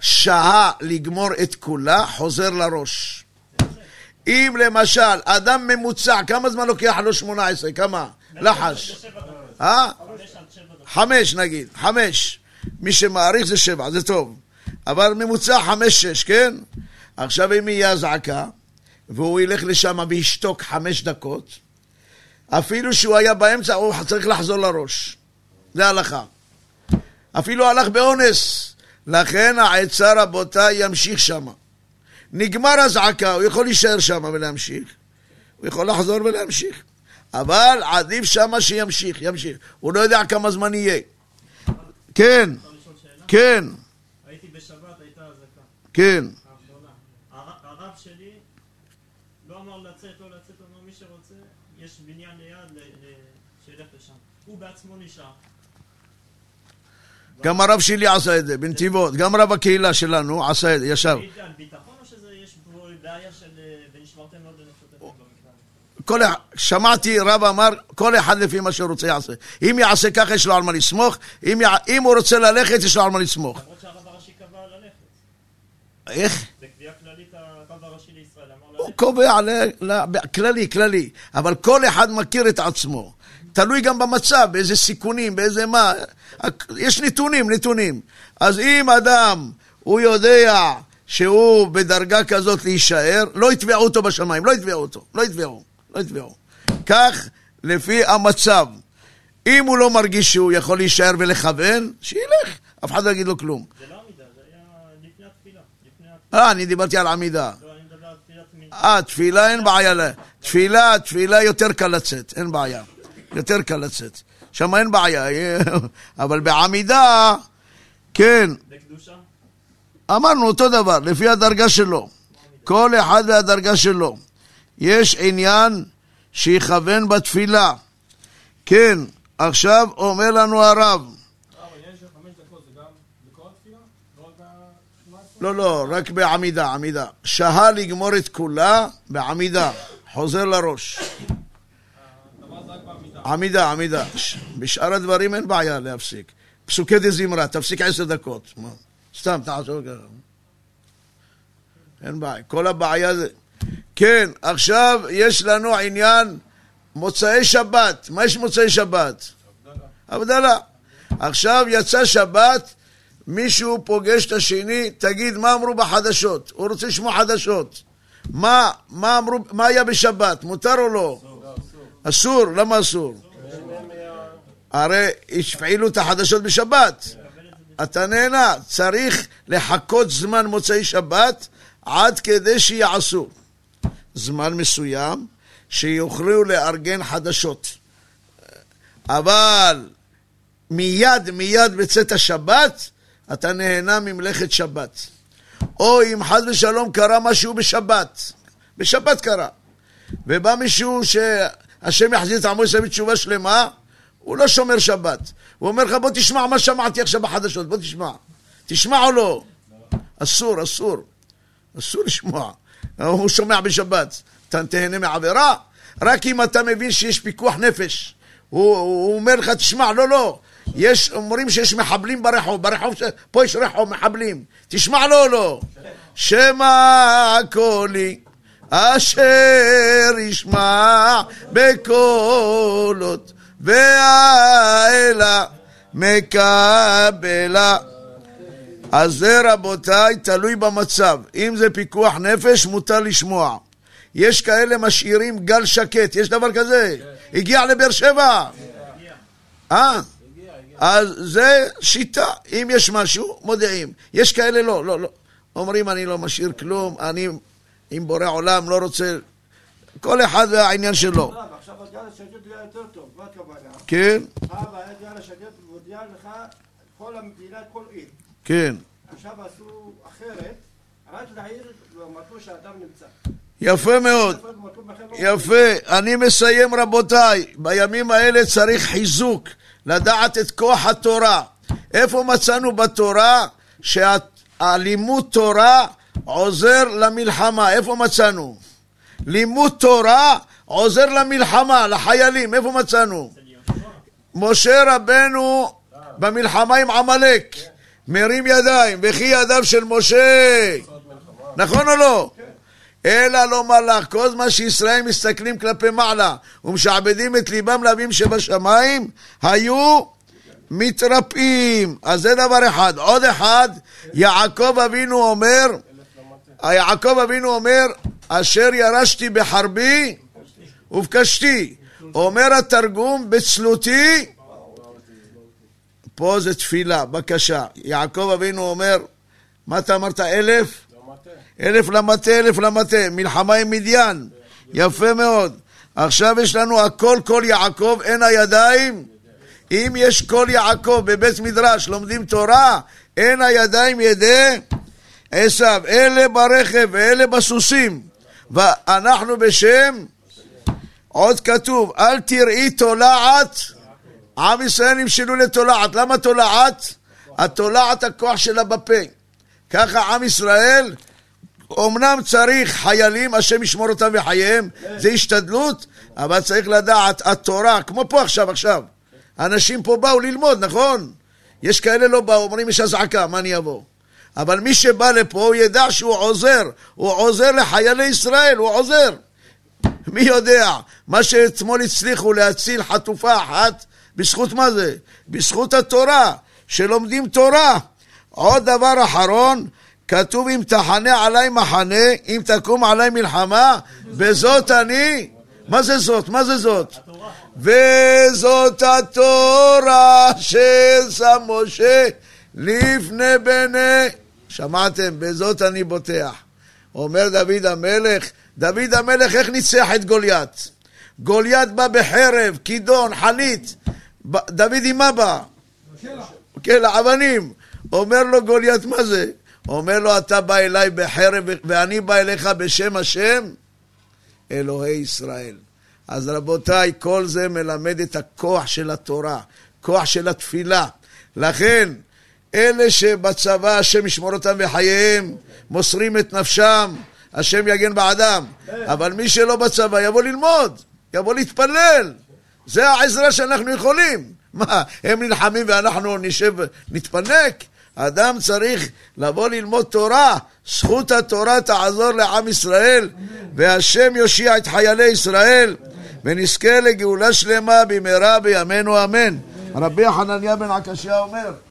שעה לגמור את כולה, חוזר לראש. אם למשל, אדם ממוצע, כמה זמן לוקח לו 18? כמה? לחש. אה? חמש נגיד, חמש. מי שמעריך זה שבע, זה טוב. אבל ממוצע חמש, שש, כן? עכשיו אם יהיה אזעקה, והוא ילך לשם וישתוק חמש דקות, אפילו שהוא היה באמצע, הוא צריך לחזור לראש. זה הלכה. אפילו הלך באונס. לכן העצה רבותיי ימשיך שם. נגמר אזעקה, הוא יכול להישאר שם ולהמשיך. הוא יכול לחזור ולהמשיך. אבל עדיף שמה שימשיך, ימשיך. הוא לא יודע כמה זמן יהיה. כן, כן, הייתי בשבת, הייתה אזעקה, כן. הרב שלי לא אמר לצאת, לא לצאת, אמר מי שרוצה, יש בניין ליד, שילך לשם. הוא בעצמו נשאר. גם הרב שלי עשה את זה, בנתיבות. גם רב הקהילה שלנו עשה את זה, ישב. ביטחון או שזה יש בעיה של אה, ונשמרתם מאוד במקרה? כל אחד, שמעתי רב אמר, כל אחד לפי מה שהוא רוצה יעשה. אם יעשה ככה, יש לו על מה לסמוך. אם, יע... אם הוא רוצה ללכת, יש לו על מה לסמוך. למרות שהרב איך? בקביעה כללית הרב הראשי לישראל אמר הוא. קובע. כללי, כללי. אבל כל אחד מכיר את עצמו. תלוי גם במצב, באיזה סיכונים, באיזה מה. יש נתונים, נתונים. אז אם אדם, הוא יודע שהוא בדרגה כזאת להישאר, לא יתבעו אותו בשמיים, לא יתבעו אותו, לא יתבעו, לא יתבעו. כך לפי המצב. אם הוא לא מרגיש שהוא יכול להישאר ולכוון, שילך, אף אחד לא יגיד לו כלום. זה לא עמידה, זה היה לפני התפילה. לפני התפילה. אה, אני דיברתי על עמידה. לא, אני מדבר על תפילת מנחה. אה, תפילה אין בעיה. תפילה, תפילה יותר קל לצאת, אין בעיה. יותר קל לצאת. שם אין בעיה, אבל בעמידה, כן, בקדושה? אמרנו אותו דבר, לפי הדרגה שלו. כל אחד והדרגה שלו. יש עניין שיכוון בתפילה. כן, עכשיו אומר לנו הרב. לא, לא, רק בעמידה, עמידה. שהה לגמור את כולה בעמידה. חוזר לראש. עמידה, עמידה. בשאר הדברים אין בעיה להפסיק. פסוקי דה זמרה, תפסיק עשר דקות. סתם, תעשו ככה. אין בעיה. כל הבעיה זה... כן, עכשיו יש לנו עניין מוצאי שבת. מה יש מוצאי שבת? הבדלה. עכשיו יצא שבת, מישהו פוגש את השני, תגיד מה אמרו בחדשות. הוא רוצה לשמוע חדשות. מה, מה אמרו, מה היה בשבת? מותר או לא? אסור. למה אסור? הרי הפעילו את החדשות בשבת. אתה נהנה. צריך לחכות זמן מוצאי שבת עד כדי שיעשו. זמן מסוים שיוכלו לארגן חדשות. אבל מיד, מיד בצאת השבת, אתה נהנה ממלאכת שבת. או אם חס ושלום קרה משהו בשבת, בשבת קרה, ובא מישהו שהשם יחזיר את עמו ישראל בתשובה שלמה, הוא לא שומר שבת. הוא אומר לך, בוא תשמע מה שמעתי עכשיו בחדשות, בוא תשמע. תשמע או לא? אסור, אסור. אסור לשמוע. הוא שומע בשבת. אתה תהנה מעבירה? רק אם אתה מבין שיש פיקוח נפש. הוא, הוא אומר לך, תשמע, לא, לא. יש, אומרים שיש מחבלים ברחוב, ברחוב. פה יש רחוב מחבלים. תשמע לו או לא? שמע קולי, אשר ישמע בקולות, והאלה מקבלה. אז זה רבותיי תלוי במצב. אם זה פיקוח נפש, מותר לשמוע. יש כאלה משאירים גל שקט, יש דבר כזה? הגיע לבאר שבע? אה? אז זה שיטה, אם יש משהו, מודיעים. יש כאלה לא, לא, לא. אומרים אני לא משאיר כלום, אני עם בורא עולם לא רוצה... כל אחד והעניין שלו. רב, עכשיו הודעה לשגית היה יותר טוב, מה הכוונה? כן, אבא היה הודעה לשגית ומודיע לך כל המדינה, כל עיר. כן. עכשיו עשו אחרת, רק לעיר במקום שהאדם נמצא. יפה מאוד. לא יפה, אני מסיים רבותיי, בימים האלה צריך חיזוק, לדעת את כוח התורה. איפה מצאנו בתורה שהלימוד תורה עוזר למלחמה? איפה מצאנו? לימוד תורה עוזר למלחמה, לחיילים, איפה מצאנו? משה רבנו במלחמה עם עמלק, מרים ידיים, וכי ידיו של משה, נכון או לא? אלא לומר לך, כל זמן שישראל מסתכלים כלפי מעלה ומשעבדים את ליבם לאבים שבשמיים, היו מתרפאים. אז זה דבר אחד. עוד אחד, יעקב אבינו אומר, יעקב אבינו אומר, אשר ירשתי בחרבי ובקשתי. אומר התרגום, בצלותי, פה זה תפילה, בקשה. יעקב אבינו אומר, מה אתה אמרת, אלף? אלף למטה, אלף למטה, מלחמה עם מדיין, יפה מאוד. עכשיו יש לנו הכל קול יעקב, אין הידיים. אם יש קול יעקב בבית מדרש, לומדים תורה, אין הידיים ידי עשיו, אלה ברכב ואלה בסוסים. ואנחנו בשם, עוד כתוב, אל תראי תולעת, עם ישראל נמשלו לתולעת. למה תולעת? התולעת הכוח שלה בפה. ככה עם ישראל אמנם צריך חיילים, השם ישמור אותם בחייהם, זה השתדלות, אבל צריך לדעת, התורה, כמו פה עכשיו, עכשיו, אנשים פה באו ללמוד, נכון? יש כאלה לא באו, אומרים יש אזעקה, מה אני אבוא? אבל מי שבא לפה, הוא ידע שהוא עוזר, הוא עוזר לחיילי ישראל, הוא עוזר. מי יודע, מה שאתמול הצליחו להציל חטופה אחת, בזכות מה זה? בזכות התורה, שלומדים תורה. עוד דבר אחרון, כתוב אם תחנה עליי מחנה, אם תקום עליי מלחמה, בזאת אני, מה זה זאת? מה זה זאת? וזאת התורה ששם משה לפני בני, שמעתם? בזאת אני בוטח. אומר דוד המלך, דוד המלך איך ניצח את גוליית? גוליית בא בחרב, כידון, חנית, דוד עם מה בא? אבנים. אומר לו גוליית, מה זה? אומר לו, אתה בא אליי בחרב ואני בא אליך בשם השם, אלוהי ישראל. אז רבותיי, כל זה מלמד את הכוח של התורה, כוח של התפילה. לכן, אלה שבצבא, השם ישמור אותם בחייהם, מוסרים את נפשם, השם יגן בעדם. אבל מי שלא בצבא, יבוא ללמוד, יבוא להתפלל. זה העזרה שאנחנו יכולים. מה, הם נלחמים ואנחנו נשב, נתפנק? אדם צריך לבוא ללמוד תורה, זכות התורה תעזור לעם ישראל, והשם יושיע את חיילי ישראל, ונזכה לגאולה שלמה במהרה בימינו אמן. רבי חנניה בן עקשיא אומר